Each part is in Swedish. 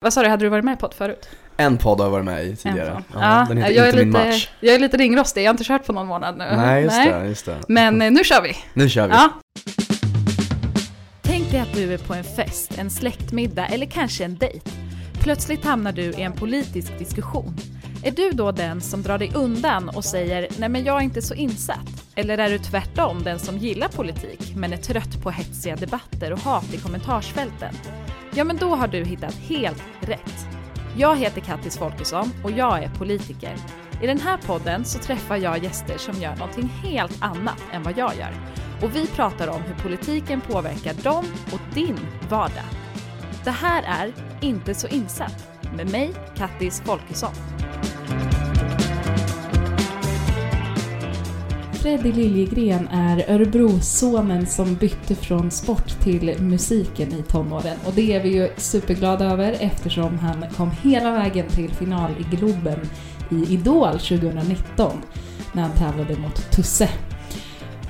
Vad sa du, hade du varit med i podd förut? En podd har jag varit med i En tidigare. Ja, den heter jag, är Inte min lite, match. jag är lite ringrostig, jag har inte kört på någon månad nu. Nej, just det. Just det. Men eh, nu kör vi! Nu kör vi. Ja. Tänk dig att du är på en fest, en släktmiddag eller kanske en dejt. Plötsligt hamnar du i en politisk diskussion. Är du då den som drar dig undan och säger “nej men jag är inte så insatt”? Eller är du tvärtom den som gillar politik men är trött på hetsiga debatter och hat i kommentarsfälten? Ja men då har du hittat helt rätt. Jag heter Kattis Folkesson och jag är politiker. I den här podden så träffar jag gäster som gör någonting helt annat än vad jag gör. Och vi pratar om hur politiken påverkar dem och din vardag. Det här är Inte så insatt med mig, Kattis Folkesson. Freddy Liljegren är Örebrosonen som bytte från sport till musiken i tonåren. Och det är vi ju superglada över eftersom han kom hela vägen till final i Globen i Idol 2019 när han tävlade mot Tusse.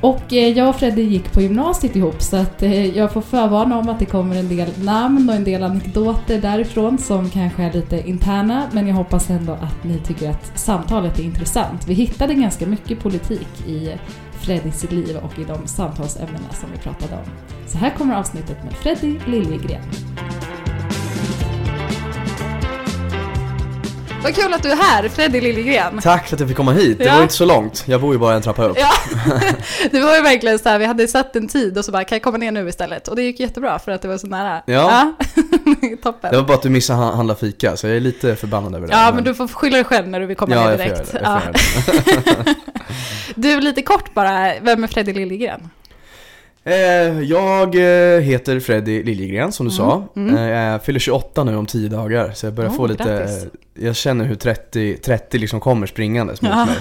Och eh, jag och Freddy gick på gymnasiet ihop så att eh, jag får förvarna om att det kommer en del namn och en del anekdoter därifrån som kanske är lite interna men jag hoppas ändå att ni tycker att samtalet är intressant. Vi hittade ganska mycket politik i Freddys liv och i de samtalsämnena som vi pratade om. Så här kommer avsnittet med Freddy Liljegren. Vad kul att du är här, Freddy Liljegren. Tack för att jag fick komma hit. Det Ja. var inte så långt. Jag bor ju bara en trappa upp. Ja, det var ju verkligen så här, vi hade satt en tid och så bara, kan jag komma ner nu istället? Och det gick jättebra för att det var så nära. Ja. Toppen. Det var bara att du missade han- handla fika, så jag är lite förbannad över det. Ja, men du får skylla dig själv när du vill komma ja, ner jag får direkt. göra det. Jag får Ja. det. Du, lite kort bara, vem är Freddy Liljegren? Eh, jag eh, heter Freddy Liljegren som du sa. mm. Eh, Jag fyller 28 nu om 10 dagar så jag börjar Åh, få lite, grattis. jag känner hur 30, 30 liksom kommer springandes mot Ja. mig.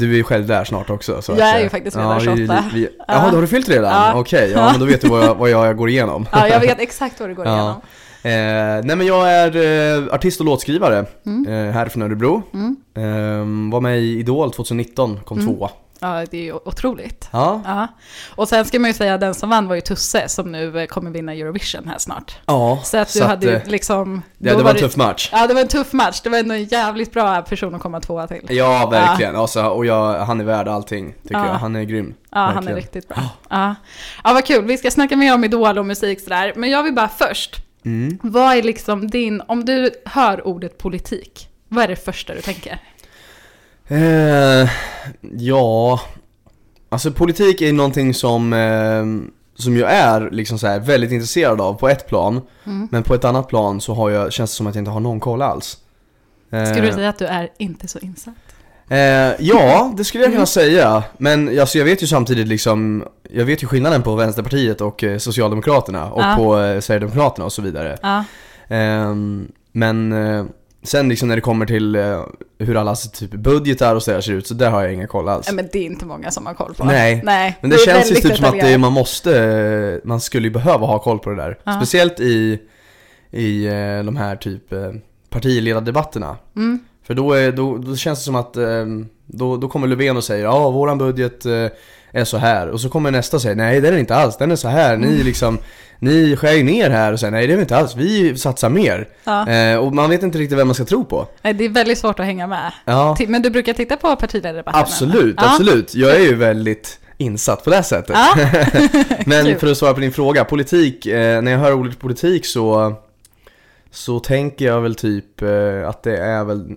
Du är ju själv där snart också. Så Jag att, är ju faktiskt redan vi- 28. Vi, Ja. Jaha, då har du fyllt redan? Ja. Okej, ja Ja. men då vet du vad jag, vad jag går igenom. Ja, jag vet exakt vad du går Ja. igenom. Eh, nej men jag är eh, artist och låtskrivare Mm. eh, här från Örebro. Mm. Eh, var med i Idol 2019, kom Mm. tvåa. Ja, det är ju otroligt. Ja, Ja. Och sen ska man ju säga att den som vann var ju Tusse som nu eh, kommer vinna Eurovision här snart. ja Så att du hade ju eh, liksom... ja, det var en tuff match. Ja, det var en tuff match. Det var ändå en jävligt bra person att komma tvåa till. Ja, verkligen. Alltså, och jag, han är värd allting, tycker Ja. jag. Han är grym. Ja, han är Verkligen. riktigt bra. Ja. ja, vad kul. Vi ska snacka mer om Idol och musik sådär. Men jag vill bara först, Mm. vad är liksom din... Om du hör ordet politik, vad är det första du tänker? Eh, ja, alltså politik är någonting som, eh, som jag är liksom så här väldigt intresserad av på ett plan. Mm. Men på ett annat plan så har jag, känns det som att jag inte har någon koll alls. Eh, Skulle du säga att du är inte så insatt? Eh, ja, det skulle jag kunna Mm. säga. Men alltså, jag vet ju samtidigt liksom, jag vet ju skillnaden på Vänsterpartiet och eh, Socialdemokraterna och Ja. på eh, Sverigedemokraterna och så vidare. Ehm, men sen liksom när det kommer till eh, hur allas typ budgetar och sådär ser ut, så där har jag ingen koll alls. ja, men det är inte många som har koll på. Nej, Nej Men det, är känns ju typ som att det, man måste, eh, man skulle ju behöva ha koll på det där. Ja. Speciellt i, i eh, de här typ partiledardebatterna. Mm. För då, är, då, då känns det som att eh, då, då kommer Löfven och säger ja våran budget är så här och så kommer nästa och säger nej det är den inte alls, den är så här, Mm. ni liksom Ni skär ju ner här och säger nej det är vi inte alls, vi satsar mer. Ja. Eh, och man vet inte riktigt vem man ska tro på. Nej, det är väldigt svårt att hänga med. Ja, Men du brukar titta på partiledardebatterna? absolut, Ja. absolut. Jag är ju väldigt insatt på det sättet. Ja. Men för att svara på din fråga, politik, eh, när jag hör ordet politik så Så tänker jag väl typ eh, att det är väl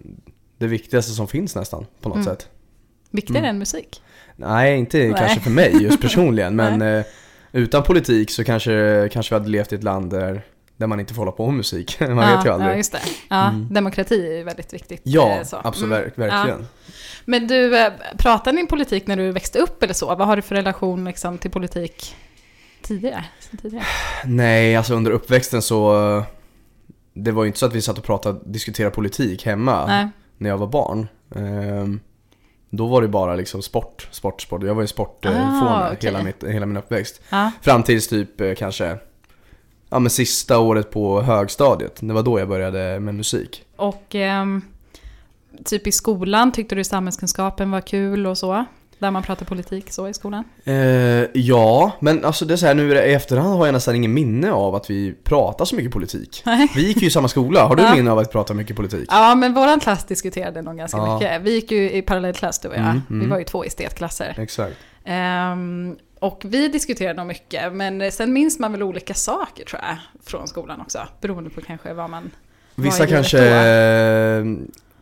det viktigaste som finns nästan på något Mm. sätt. Viktigare Mm. än musik? Nej, inte Nej. kanske för mig just personligen, men utan politik så kanske, kanske vi hade levt i ett land där, där man inte får hålla på med musik. man ja, vet ju aldrig. Ja, just det. Ja, Mm. Demokrati är ju väldigt viktigt. Ja, eh, så. absolut, Mm. verk- verkligen. Men du, eh, pratade ni politik när du växte upp eller så? Vad har du för relation liksom, till politik tidigare? Tidigare? Nej, alltså under uppväxten så Det var ju inte så att vi satt och pratade, diskuterade politik hemma Nej. när jag var barn. Ehm, då var det bara liksom sport, sport, sport. Jag var ju sportfåne Ah, okej. hela, mitt, hela min uppväxt. Ja. Fram tills typ eh, kanske Ja men sista året på högstadiet, det var då jag började med musik. Och ehm, typ i skolan, tyckte du samhällskunskapen var kul och så? Där man pratar politik så i skolan? Eh, ja, men alltså det är så här, nu i efterhand har jag nästan ingen minne av att vi pratar så mycket politik. Nej. Vi gick ju i samma skola, har du Ja. minne av att vi pratar mycket politik? Ja, men våran klass diskuterade nog ganska Ja. mycket. Vi gick ju i parallellklass du och jag. Mm, Vi mm. var ju två estetklasser. Exakt. Ehm, och vi diskuterade nog mycket, men sen minns man väl olika saker tror jag, från skolan också. Beroende på kanske vad man... Vissa kanske eh,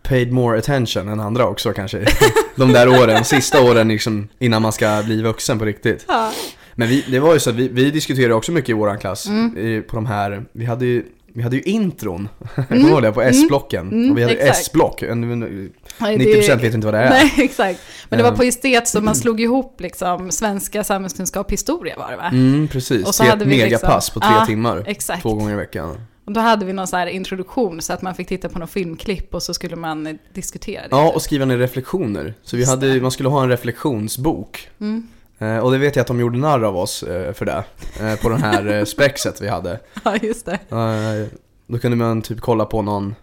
paid more attention än andra också kanske. De där åren, sista åren liksom innan man ska bli vuxen på riktigt. Ja. Men vi, det var ju så att vi, vi diskuterade också mycket i våran klass, Mm. i, på de här, vi hade ju vi hade ju intron, Mm. kommer det? På S-blocken. Mm, och vi hade. S-block, En- en- Nej, 90% vet inte vad det är. Nej, exakt. Men det var Ehm. på estet som man slog ihop liksom svenska, samhällskunskap, historia var det va? Mm, precis. Och så Till hade ett vi megapass liksom- på tre Ja, timmar. Exakt. Två gånger i veckan. Och då hade vi någon så här introduktion så att man fick titta på någon filmklipp och så skulle man eh, diskutera det. Ja, typ. och skriva ner reflektioner. Så vi hade, det. man skulle ha en reflektionsbok. Mm. Eh, och det vet jag att de gjorde narr av oss eh, för det. Eh, på den här eh, spexet vi hade. Ja, just det. Eh, då kunde man typ kolla på någon,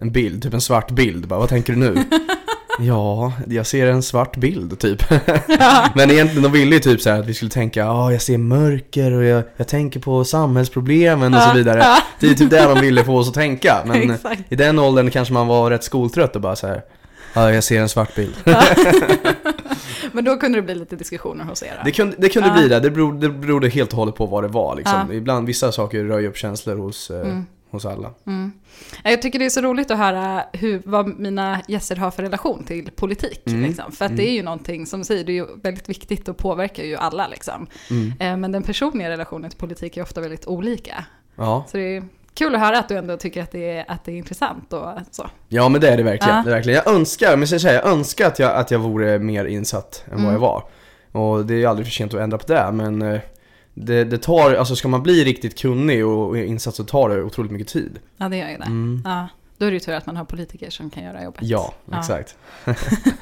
en bild, typ en svart bild. Bara, vad tänker du nu? ja, jag ser en svart bild typ. Men egentligen, de ville ju typ så här att vi skulle tänka, ja jag ser mörker och jag, jag tänker på samhällsproblemen och så vidare. ja. Det är typ det de ville få oss att tänka. Men Exakt. i den åldern kanske man var rätt skoltrött och bara så här. Ja, jag ser en svart bild. Men då kunde det bli lite diskussioner hos er. då. Det kunde, det kunde bli det, det berodde, det berodde helt och hållet på vad det var liksom. Ibland, vissa saker rör ju upp känslor hos, eh, Mm. Hos alla. Mm. Ja, Jag tycker det är så roligt att höra hur, vad mina gäster har för relation till politik. Mm. Liksom. För att det är ju någonting, som du säger, det är ju väldigt viktigt och påverkar ju alla. Liksom. Mm. Eh, Men den personliga relationen till politik är ofta väldigt olika. Ja. Så det är kul att höra att du ändå tycker att det är, att det är intressant och så. ja, men det är det verkligen. Ja. Det är verkligen. Jag önskar, men jag ska säga, jag önskar att jag, att jag vore mer insatt än Mm. vad jag var. Och det är ju aldrig för sent att ändra på det, men eh, det, det tar, alltså ska man bli riktigt kunnig och och insatt så tar det otroligt mycket tid. Ja, det gör ju det. Mm. Ja. Då är det ju tur att man har politiker som kan göra jobbet. Ja, Ja. exakt.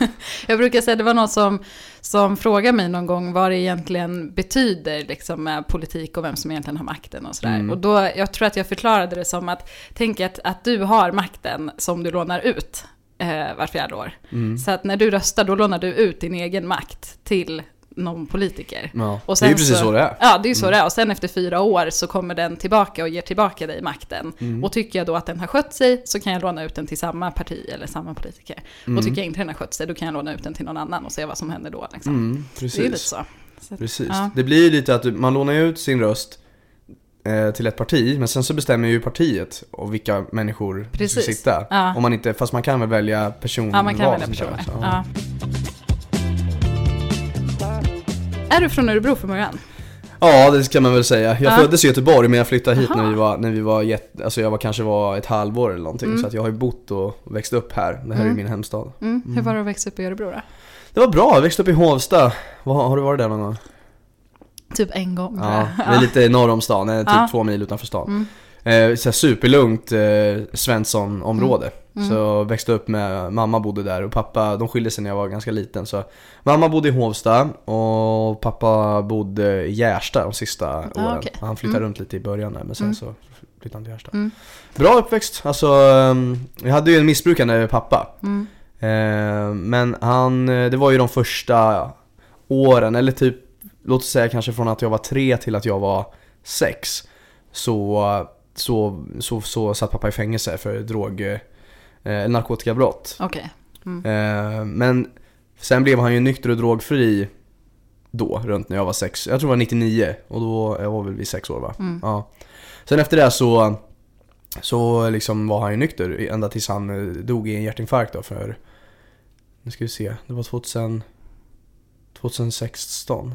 Jag brukar säga, det var någon som, som frågade mig någon gång vad det egentligen betyder liksom, med politik och vem som egentligen har makten och sådär. Mm. Och då, jag tror att jag förklarade det som att, tänk att, att du har makten som du lånar ut eh, vart fjärde år. Mm. Så att när du röstar, då lånar du ut din egen makt till någon politiker. Ja. Och det är ju sen precis så- så det är. Ja, det är så Mm. det är. Och sen efter fyra år så kommer den tillbaka och ger tillbaka dig makten. Mm. Och tycker jag då att den har skött sig så kan jag låna ut den till samma parti eller samma politiker. Mm. Och tycker jag inte den har skött sig då kan jag låna ut den till någon annan och se vad som händer då. Liksom. Mm, Det är lite precis. så. så Precis. Ja. Det blir lite att man lånar ut sin röst eh, till ett parti, men sen så bestämmer ju partiet och vilka människor som ska Precis. sitta. Ja. Om man inte, fast man kan väl välja person ja, man kan välja personer. Är du från Örebro från början? ja, det ska man väl säga. Jag Ja. föddes i Göteborg men jag flyttade hit Aha. när vi var, när vi var jätte, alltså jag var kanske var ett halvår eller någonting. Mm. Så att jag har ju bott och växt upp här. Det här är Mm. ju min hemstad. Mm. Hur var det att växa upp i Örebro då? Det var bra, jag växte upp i Hovsta. Vad, har du varit där någon gång? Typ en gång. Ja, det är lite norr om stan, typ Ja. två mil utanför stan. Mm. Eh, så superlugnt eh, Svensson-område. Mm. Så jag växte upp med, mamma bodde där och pappa, de skilde sig när jag var ganska liten så Mamma bodde i Hovsta och pappa bodde i Gärsta de sista åren. okej. Han flyttade Mm. runt lite i början där men sen Mm. så flyttade han till Gärsta. Mm. Bra uppväxt, alltså ehm, jag hade ju en missbrukande pappa. Mm. Eh, men han, eh, det var ju de första åren, eller typ låt oss säga kanske från att jag var tre till att jag var sex. Så, så, så, så satt pappa i fängelse för drog, eh, narkotikabrott. Okej. Mm. Eh, men sen blev han ju nykter och drogfri då, runt när jag var sex. Jag tror det var 99 och då, jag var väl vid sex år va? Mm. Ja. Sen efter det så, så liksom var han ju nykter ända tills han eh, dog i en hjärtinfarkt då för, nu ska vi se, det var 2000, 2016.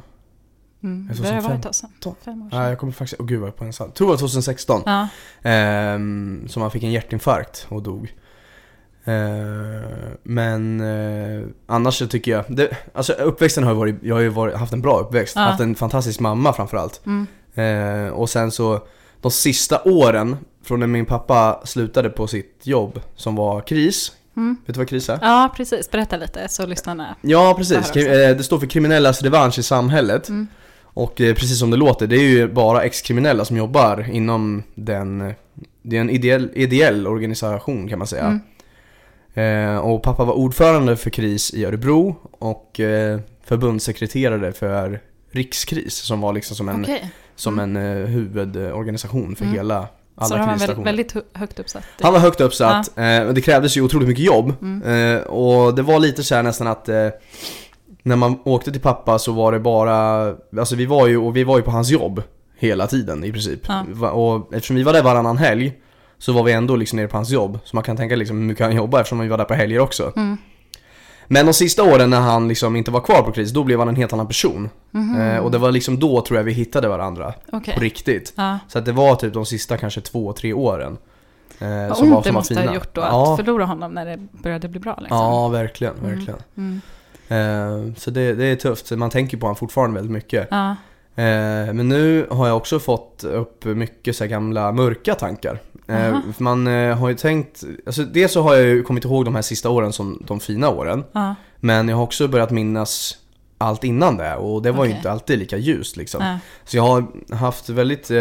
Mm. Det har varit ett tag sedan. Fem år sedan. Nej jag kommer faktiskt, åh gud vad jag är på en salt. tror det var 2016. Ja. Ehm, som han fick en hjärtinfarkt och dog. Ehm, men eh, annars så tycker jag, det, alltså uppväxten har ju varit, jag har ju varit, haft en bra uppväxt. Ja. Haft en fantastisk mamma framförallt. Mm. Ehm, och sen så, de sista åren, från när min pappa slutade på sitt jobb som var KRIS. Mm. Vet du vad KRIS är? ja, precis. Berätta lite så lyssnarna... Ja precis, Det eh, det står för kriminellas revansch i samhället. Mm. Och eh, precis som det låter, det är ju bara ex-kriminella som jobbar inom den, det är en ideell, ideell organisation kan man säga. Mm. Eh, och pappa var ordförande för KRIS i Örebro och eh, förbundssekreterare för Rikskris som var liksom som en, Okej. som en eh, huvudorganisation för Mm. hela alla Så då var han väldigt, högt uppsatt? Han var högt uppsatt, eh, men det krävdes ju otroligt mycket jobb. Mm. Och det var lite så här nästan att när man åkte till pappa så var det bara, alltså vi var ju, och vi var ju på hans jobb hela tiden i princip. Ja. Och eftersom vi var där varannan helg så var vi ändå liksom nere på hans jobb. Så man kan tänka liksom hur mycket han jobbar eftersom vi var där på helger också. Mm. Men de sista åren när han liksom inte var kvar på KRIS, då blev han en helt annan person. Mhm. Eh, och det var liksom då tror jag vi hittade varandra. Okej. På riktigt. Ja. Så att det var typ de sista kanske två, tre åren. Eh, Vad som var, ont det som var måste fina. ha gjort då ja. att förlora honom när det började bli bra liksom. Ja, verkligen, Mm. verkligen. Mm. Eh, så det, det är tufft, man tänker på honom fortfarande väldigt mycket. Ja. Eh, men nu har jag också fått upp mycket så gamla mörka tankar. Eh, man eh, har ju tänkt, alltså dels så har jag ju kommit ihåg de här sista åren som de fina åren. Ja. Men jag har också börjat minnas allt innan det och det var ju Okej. inte alltid lika ljust liksom. Så jag har haft väldigt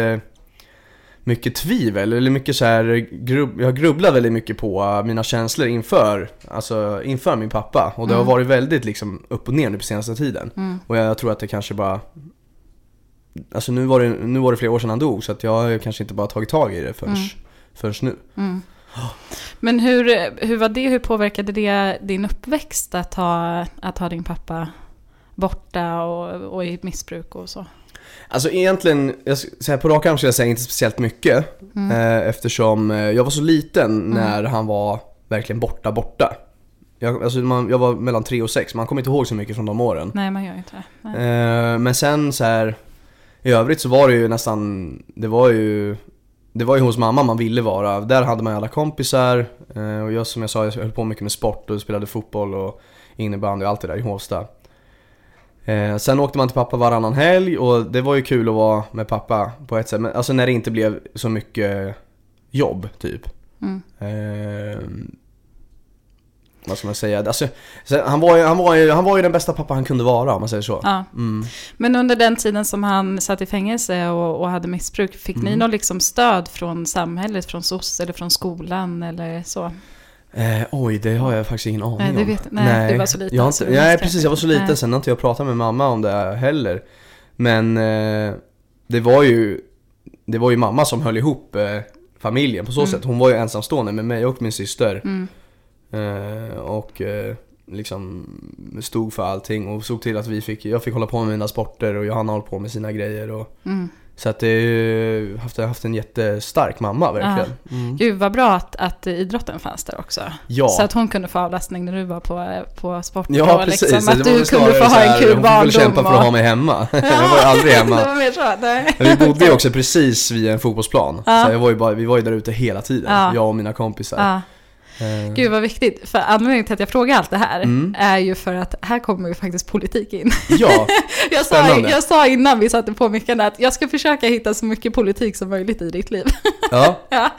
mycket tvivel, eller mycket så här, grubb, jag har grubblat väldigt mycket på eh, mina känslor inför, alltså inför min pappa. Och det Mm. har varit väldigt liksom upp och ner nu på senaste tiden. Mm. Och jag tror att det kanske bara Alltså nu var det, nu var det flera år sedan han dog så att jag har kanske inte bara tagit tag i det förrän, Mm. förrän nu. Mm. Men hur, hur var det, hur påverkade det din uppväxt att ha, att ha din pappa borta och, och i missbruk och så? Alltså egentligen, jag, så här, på rak arm skulle jag säga inte speciellt mycket. Mm. Eh, eftersom eh, jag var så liten när han var verkligen borta, borta. Jag, alltså man, jag var mellan 3 och 6, man kommer inte ihåg så mycket från de åren. Nej, man gör inte det. Eh, men sen så här i övrigt så var det ju nästan, det var ju det var ju hos mamma man ville vara. Där hade man alla kompisar. eh, Och jag som jag sa, jag höll på mycket med sport och spelade fotboll och innebandy och allt det där i Hovsta. Eh, sen åkte man till pappa varannan helg och det var ju kul att vara med pappa på ett sätt. Men alltså när det inte blev så mycket jobb typ. Mm. Eh, vad ska man säga? Alltså, så han, var ju, han, var ju, han var ju den bästa pappa han kunde vara om man säger så. Ja. Mm. Men under den tiden som han satt i fängelse och, och hade missbruk, fick ni Mm. något liksom stöd från samhället, från SOS eller från skolan eller så? Eh, oj, det har jag faktiskt ingen aning Nej, det om. vet- nej, du var så liten, Jag inte, nej, precis. Jag var så liten, Nej. sen har inte jag pratat med mamma om det heller. Men eh, det var ju det var ju mamma som höll ihop eh, familjen på så Mm. sätt. Hon var ju ensamstående med mig och min syster. Mm. Eh, och eh, liksom stod för allting och såg till att vi fick, jag fick hålla på med mina sporter och Johanna höll på med sina grejer. Och, Mm. Så att det är haft, jag haft en jättestark mamma verkligen. Mm. Gud vad bra att, att idrotten fanns där också. Ja. Så att hon kunde få avlastning när du var på, på sport. Ja och precis, liksom, att det du kunde få ha en kul Hon fick väl kämpa barndom. för att ha mig hemma. jag var aldrig det hemma. var mer så. Nej. Vi bodde ju också precis vid en fotbollsplan. Ja. Så jag var ju bara, vi var ju där ute hela tiden, Ja. jag och mina kompisar. Eh, Gud vad viktigt. För anledningen till att jag frågar allt det här Mm. är ju för att här kommer ju faktiskt politik in. Ja, Jag sa, jag sa innan vi satte på mickarna att jag ska försöka hitta så mycket politik som möjligt i ditt liv. ja, ja.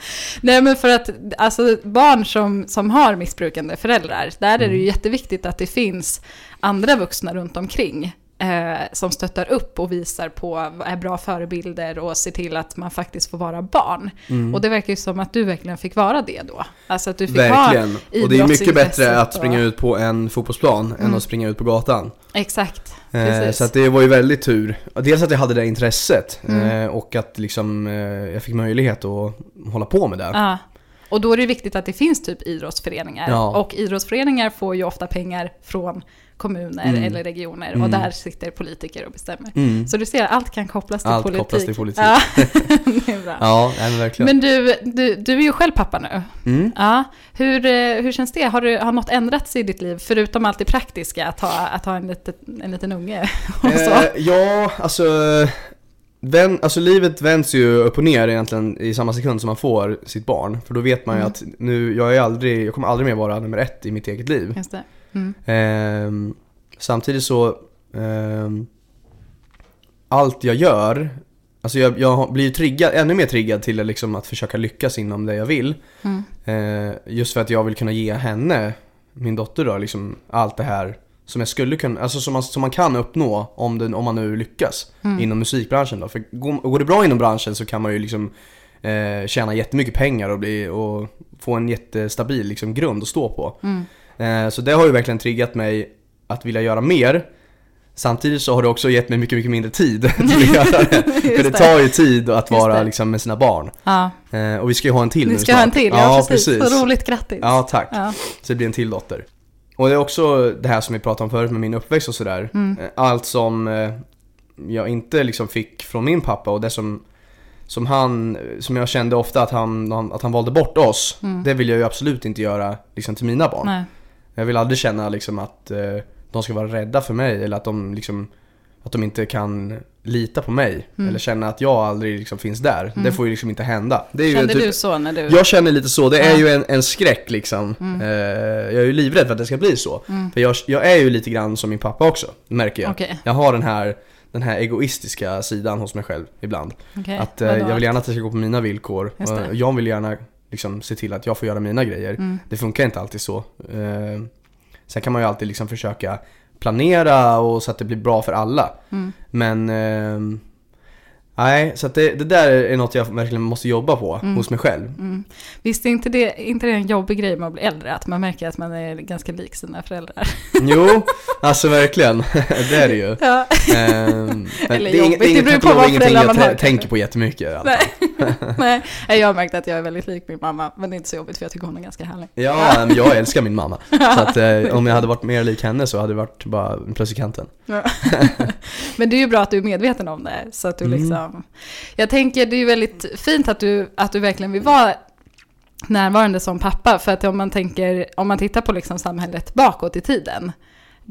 Nej men för att alltså, barn som, som har missbrukande föräldrar, där är det Mm. ju jätteviktigt att det finns andra vuxna runt omkring. Eh, som stöttar upp och visar på är bra förebilder och ser till att man faktiskt får vara barn. mm. Och det verkar ju som att du verkligen fick vara det då. Alltså att du fick ha verkligen. Och det är mycket bättre att springa och- ut på en fotbollsplan än Mm. att springa ut på gatan. Exakt, Eh, så att det var ju väldigt tur. Dels att jag hade det intresset Mm. eh, och att liksom eh, jag fick möjlighet att hålla på med det. Ja. Och då är det viktigt att det finns typ idrottsföreningar. Ja. Och idrottsföreningar får ju ofta pengar från kommuner Mm. eller regioner. Mm. Och där sitter politiker och bestämmer. Mm. Så du ser, allt kan kopplas till Allt politik. kopplas till politik. Ja, det är bra. Ja, men verkligen. Men du, du, du är ju själv pappa nu. Mm. Ja. Hur, eh, hur känns det? Har, du, har något ändrats i ditt liv? Förutom allt det praktiska, att ha, att ha en, litet, en liten unge. Eh, ja, alltså, vän, alltså livet vänds ju upp och ner egentligen i samma sekund som man får sitt barn. För då vet man ju Mm. att nu, jag, är aldrig, jag kommer aldrig mer vara nummer ett i mitt eget liv. Mm. Ehm, samtidigt så, ehm, allt jag gör, alltså jag, jag blir triggad, ännu mer triggad till liksom att försöka lyckas inom det jag vill. Mm. Eh, just för att jag vill kunna ge henne, min dotter då, liksom allt det här som jag skulle kunna, alltså som man, som man kan uppnå om, den, om man nu lyckas Mm. inom musikbranschen då. För går, går det bra inom branschen så kan man ju liksom eh, tjäna jättemycket pengar och, bli, och få en jättestabil liksom, grund att stå på. Mm. Eh, så det har ju verkligen triggat mig att vilja göra mer. Samtidigt så har det också gett mig mycket, mycket mindre tid till att göra det. För det tar ju tid att vara liksom, med sina barn. Ja, Eh, och vi ska ju ha en till ni nu ska ha en snart. till, ja, precis. Så roligt, grattis. Ja, tack. Ja. Så det blir en till dotter. Och det är också det här som vi pratade om förut med min uppväxt och sådär. Mm. Eh, Allt som jag inte liksom fick från min pappa och det som, som han, som jag kände ofta att han, han- att han valde bort oss. Mm. Det vill jag ju absolut inte göra liksom, till mina barn. Nej. Jag vill aldrig känna liksom att eh, de ska vara rädda för mig eller att de liksom att de inte kan lita på mig Mm. eller känna att jag aldrig liksom finns där. Det får ju liksom inte hända. Kände typ- du så när du... jag känner lite så, det är Ja. Mm. ju en, en skräck liksom. Eh, jag är ju livrädd för att det ska bli så. För jag, jag är ju lite grann som min pappa också, märker jag. Okej. Jag har den här, den här egoistiska sidan hos mig själv ibland. Okej, Att eh, jag vill gärna att det ska gå på mina villkor. Och jag vill gärna liksom, se till att jag får göra mina grejer. Mm. Det funkar inte alltid så. Eh, sen kan man ju alltid liksom försöka planera och så att det blir bra för alla. Mm. Men ehm, Nej, så det, det där är något jag verkligen måste jobba på Mm. hos mig själv. Mm. Visst är inte det, inte det en jobbig grej med att bli äldre? Att man märker att man är ganska lik sina föräldrar. Jo, alltså verkligen. det är det ju. Ja. Ehm, men Eller det jobbigt, det beror på vad föräldrar man har, tänker på jättemycket. Nej. Nej, jag har märkt att jag är väldigt lik min mamma, men det är inte så jobbigt för jag tycker hon är ganska härlig. Ja, men jag älskar min mamma. Så att eh, om jag hade varit mer lik henne så hade det varit bara plus i kanten. Men det är ju bra att du är medveten om det. Så att du Mm. liksom... Jag tänker det är ju väldigt fint att du, att du verkligen vill vara närvarande som pappa. För att om man tänker, om man tittar på liksom samhället bakåt i tiden.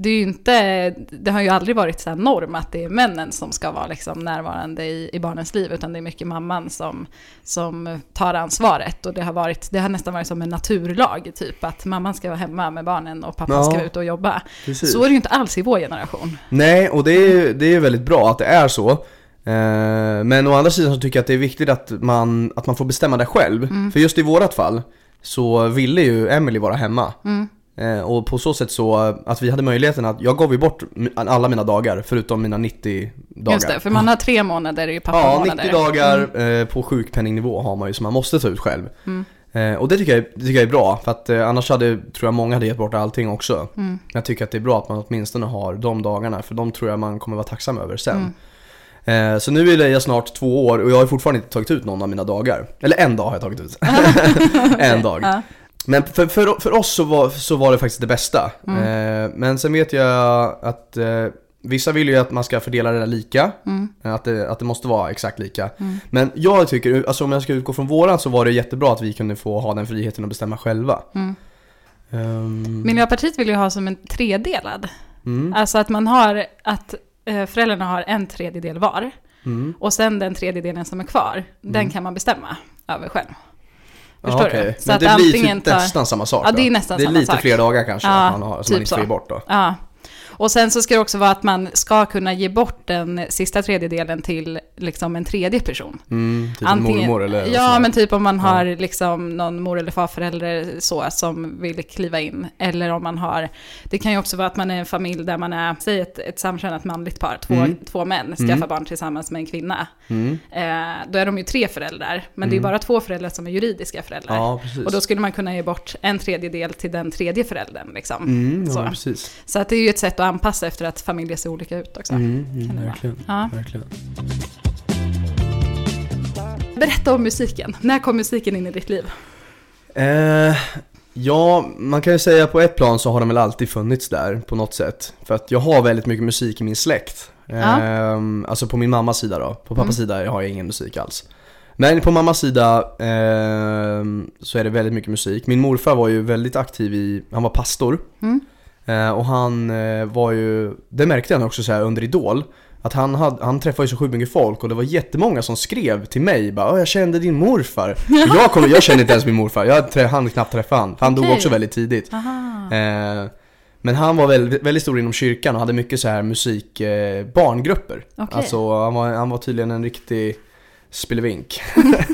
Det, är ju inte, det har ju aldrig varit så norm att det är männen som ska vara liksom närvarande i, i barnens liv. Utan det är mycket mamman som, som tar ansvaret. Och det har, varit, det har nästan varit som en naturlag. Typ att mamman ska vara hemma med barnen och pappan Ja. ska vara ute och jobba. Precis. Så är det ju inte alls i vår generation. Nej, och det är, det är väldigt bra att det är så. Eh, men å andra sidan så tycker jag att det är viktigt att man, att man får bestämma det själv. Mm. För just i vårat fall så ville ju Emily vara hemma. Mm. Eh, och på så sätt så att vi hade möjligheten att, jag gav ju bort alla mina dagar förutom mina 90 dagar. Just det, för man har tre månader i Ja, pappamånader. 90 dagar eh, på sjukpenningnivå har man ju som man måste ta ut själv. Mm. Eh, och det tycker, jag, det tycker jag är bra, för att annars hade, tror jag många hade gett bort allting också. Mm. Jag tycker att det är bra att man åtminstone har de dagarna, för de tror jag man kommer vara tacksam över sen. Mm. Så nu är Leia snart två år och jag har fortfarande inte tagit ut någon av mina dagar. Eller en dag har jag tagit ut. en dag. Men för, för, för oss så var, så var det faktiskt det bästa. Mm. Eh, men sen vet jag att eh, vissa vill ju att man ska fördela det där lika. Mm. Eh, Att det, att det måste vara exakt lika. Mm. Men jag tycker, alltså om jag ska utgå från våran så var det jättebra att vi kunde få ha den friheten att bestämma själva. Mm. Ehm, Miljöpartiet vill ju ha som en tredelad. mm, Alltså att man har, att eh, föräldrarna har en tredjedel var. mm. Och sen den tredjedelen som är kvar, den kan man bestämma över själv. Förstår Ja, du? okej. Så Men att det blir antingen typ tar- nästan samma sak Ja, det är nästan Det är samma lite sak. fler dagar kanske Ja, man har, som typ man inte får bort då. Ja. Och sen så ska det också vara att man ska kunna ge bort den sista tredjedelen till liksom en tredje person. Mm, typ en mormor eller Ja, men typ om man har liksom någon mor eller farförälder så som vill kliva in. Eller om man har, det kan ju också vara att man är en familj där man är, säg ett, ett samkönat manligt par, två, Mm. två män, skaffar Mm. barn tillsammans med en kvinna. Mm. Eh, då är de ju tre föräldrar, men det är Mm. bara två föräldrar som är juridiska föräldrar. Ja. Och då skulle man kunna ge bort en tredjedel till den tredje föräldern. Liksom. Mm, ja, så. precis. så att det är ju ett sätt att anpassa efter att familjer ser olika ut också. Mm, mm, verkligen. Ja. verkligen. Berätta om musiken. När kom musiken in i ditt liv? Eh, ja, man kan ju säga på ett plan så har den väl alltid funnits där på något sätt. För att jag har väldigt mycket musik i min släkt. Ja. Eh, alltså på min mammas sida då. På pappas Mm. sida har jag ingen musik alls. Men på mammas sida eh, så är det väldigt mycket musik. Min morfar var ju väldigt aktiv i, han var pastor. Mm. Eh, och han eh, var ju, det märkte jag också så här under Idol. Att han, hade, han träffade ju så sjukt mycket folk och det var jättemånga som skrev till mig bara "Åh, jag kände din morfar. Och jag, kom, jag kände inte ens min morfar, jag hann knappt träffa han. För han dog Okej. också väldigt tidigt. Eh, men han var väldigt, väldigt stor inom kyrkan och hade mycket så här musik, eh, barngrupper. Okej. Alltså han var, han var tydligen en riktig spelevink.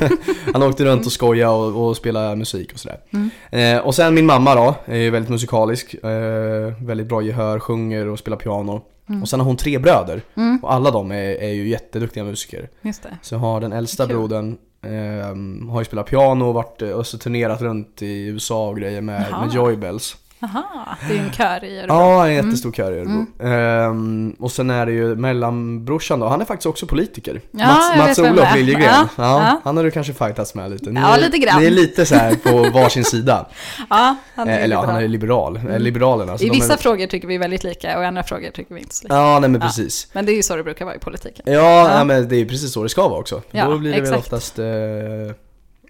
han åkte runt och skojade och, och spelade musik och sådär. Mm. Eh, och sen min mamma då, är ju väldigt musikalisk. Eh, väldigt bra gehör, sjunger och spelar piano. Mm. Och sen har hon tre bröder. Mm, Och alla de är, är ju jätteduktiga musiker. just det. Så har den äldsta Kul. brodern, Ehm, har ju spelat piano och varit, och så turnerat runt i USA och grejer med, Jaha. med Joybells. Aha, det är ju en kör i Örebro. Ja, en jättestor kör i Örebro. Ehm, och sen är det ju mellanbrorsan då, han är faktiskt också politiker. Ja, Mats, Mats Olof. Liljegren. Ja, Ja, ja. Han har du kanske fightats med lite. Ni Ja, lite grann. Ni är lite så här på varsin sida. Ja, han är Eh, Eller ja, han är liberal. Eh, Liberalerna. så I vissa är... frågor tycker vi väldigt lika och i andra frågor tycker vi inte så lika. Ja, nej men precis. Men det är ju så det brukar vara i politiken. Ja, Ja. Men det är precis så det ska vara också. Ja, Då blir det väl exakt. oftast eh,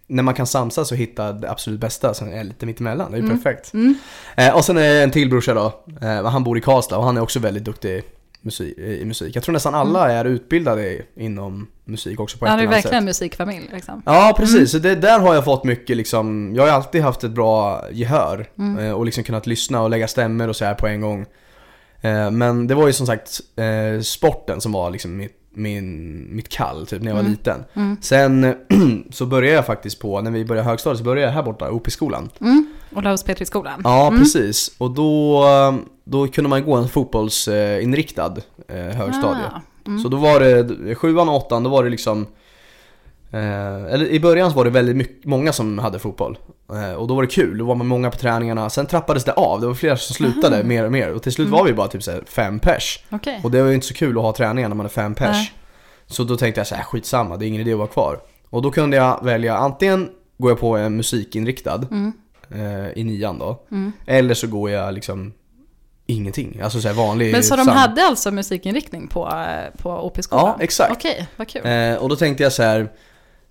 när man kan samsas och hitta det absolut bästa, sen är lite mittemellan. Det är ju perfekt. Mm. Eh, och sen är det en till brorsa då. Eh, han bor i Karlstad och han är också väldigt duktig musik, i musik. Jag tror nästan alla är utbildade inom musik också på ett Han är eller ju annat verkligen sätt. en musikfamilj liksom. Ja precis, så det, där har jag fått mycket liksom, jag har alltid haft ett bra gehör Mm. eh, och liksom kunnat lyssna och lägga stämmer och så här på en gång. Eh, men det var ju som sagt eh, sporten som var liksom mitt, min, mitt kall typ när jag var liten. Mm. Sen så började jag faktiskt på, när vi började högstadiet så började jag här borta, OP-skolan. Mm. Olaus Petri-skolan. Ja, precis. Och då, då kunde man gå en fotbollsinriktad eh, högstadie. Ah, Så då var det, sjuan och åttan, då var det liksom eh, Eller i början så var det väldigt mycket, många som hade fotboll. Eh, och då var det kul, då var man många på träningarna. Sen trappades det av, det var flera som slutade mer och mer. Och till slut var vi bara typ så fem pers. Okej. Och det var ju inte så kul att ha träningar när man är fem pers. Nej. Så då tänkte jag så här, skitsamma, det är ingen idé att vara kvar. Och då kunde jag välja, antingen går jag på en musikinriktad Mm. eh, i nian då. Eller så går jag liksom ingenting, alltså så här vanlig Men så de hade alltså musikinriktning på, eh, på OP-skolan? Ja, exakt. Okej, vad kul. Eh, och då tänkte jag så här,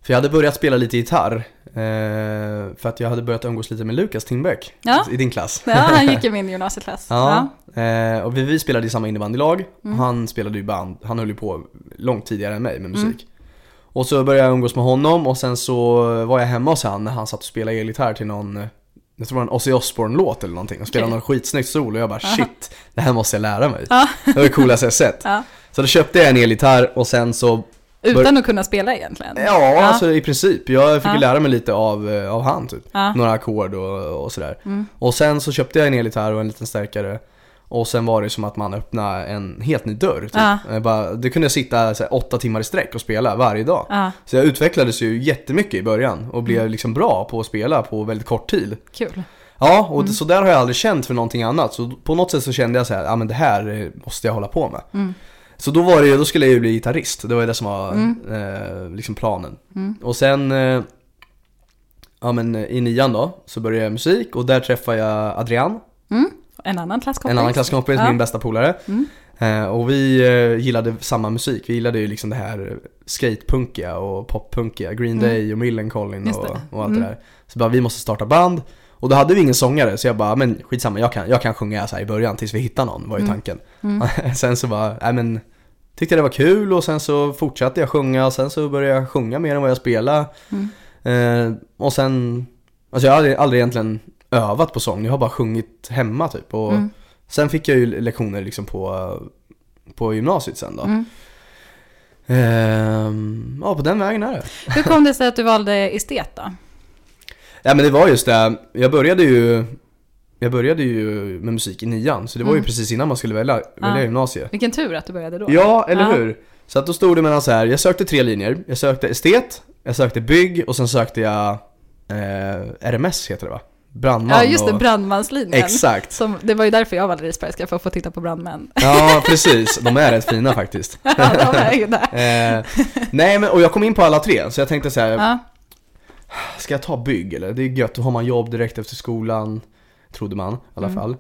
för jag hade börjat spela lite gitarr. Eh, för att jag hade börjat umgås lite med Lukas Tindbäck Ja. i din klass. Ja, han gick i min gymnasieklass. Ja, eh, och vi, vi spelade i samma innebandylag. Mm. Han spelade ju band, han höll ju på långt tidigare än mig med Mm. musik. Och så började jag umgås med honom och sen så var jag hemma hos han när han satt och spelade elgitarr till någon jag tror det var en Ozzy Osbourne-låt eller någonting och spelade Okej. någon skitsnyggt solo och jag bara shit, det här måste jag lära mig. Ja. Det var det coolaste jag sett. Ja. Så då köpte jag en elgitarr och sen så Utan att kunna spela egentligen? Ja, alltså i princip. Jag fick ju Ja. lära mig lite av, eh, av han typ. Ja. Mm. Några ackord och, och sådär. Och sen så köpte jag en elgitarr och en liten stärkare. Och sen var det som att man öppnade en helt ny dörr. Typ. Ja. Jag Bara, det kunde jag sitta så här, åtta timmar i sträck och spela varje dag. Ja, Så jag utvecklades ju jättemycket i början och Mm. blev liksom bra på att spela på väldigt kort tid. kul. Ja, och Mm. så där har jag aldrig känt för någonting annat. Så på något sätt så kände jag så här, ja men det här eh, måste jag hålla på med. Mm. Så då var det ju, då skulle jag ju bli gitarrist. Det var ju det som var Mm. eh, liksom planen. Och sen, eh, ja men eh, i nian då, så började jag musik och där träffade jag Adrian, Mm. En annan klasskompis? en annan klasskompis, Ja. min bästa polare. Mm. Eh, och vi eh, gillade samma musik, vi gillade ju liksom det här skatepunkiga och poppunkiga, Green Day och Millencolin Mm. Och, och allt Mm. det där. Så bara, vi måste starta band. Och då hade vi ingen sångare, så jag bara, men skitsamma, jag kan, jag kan sjunga så i början tills vi hittar någon, var ju Mm. tanken. sen så bara, nej men, tyckte det var kul och sen så fortsatte jag sjunga och sen så började jag sjunga mer än vad jag spelade. Mm. Eh, och sen, alltså jag har aldrig, aldrig egentligen övat på sång, jag har bara sjungit hemma typ. Och Mm. Sen fick jag ju lektioner liksom på, på gymnasiet sen då. Mm. Ehm, ja, på den vägen är det. Hur kom det sig att du valde estet då? Ja men det var just det, jag började ju jag började ju med musik i nian, så det var ju Mm. precis innan man skulle välja, välja Ja. gymnasiet. Vilken tur att du började då. Ja, eller Ja. hur? Så att då stod det mellan så här, jag sökte tre linjer. Jag sökte estet, jag sökte bygg och sen sökte jag eh, RMS heter det va? Brandman Ja, just det, och... brandmanslinjen. Exakt. Som, det var ju därför jag valde Risbergska, för att få titta på brandmän. Ja, precis. De är rätt fina faktiskt. ja, de är ju där. Eh, nej men, och jag kom in på alla tre, så jag tänkte så här, Ja. Ska jag ta bygg eller? Det är gött, då har man jobb direkt efter skolan. Trodde man i alla Mm. fall.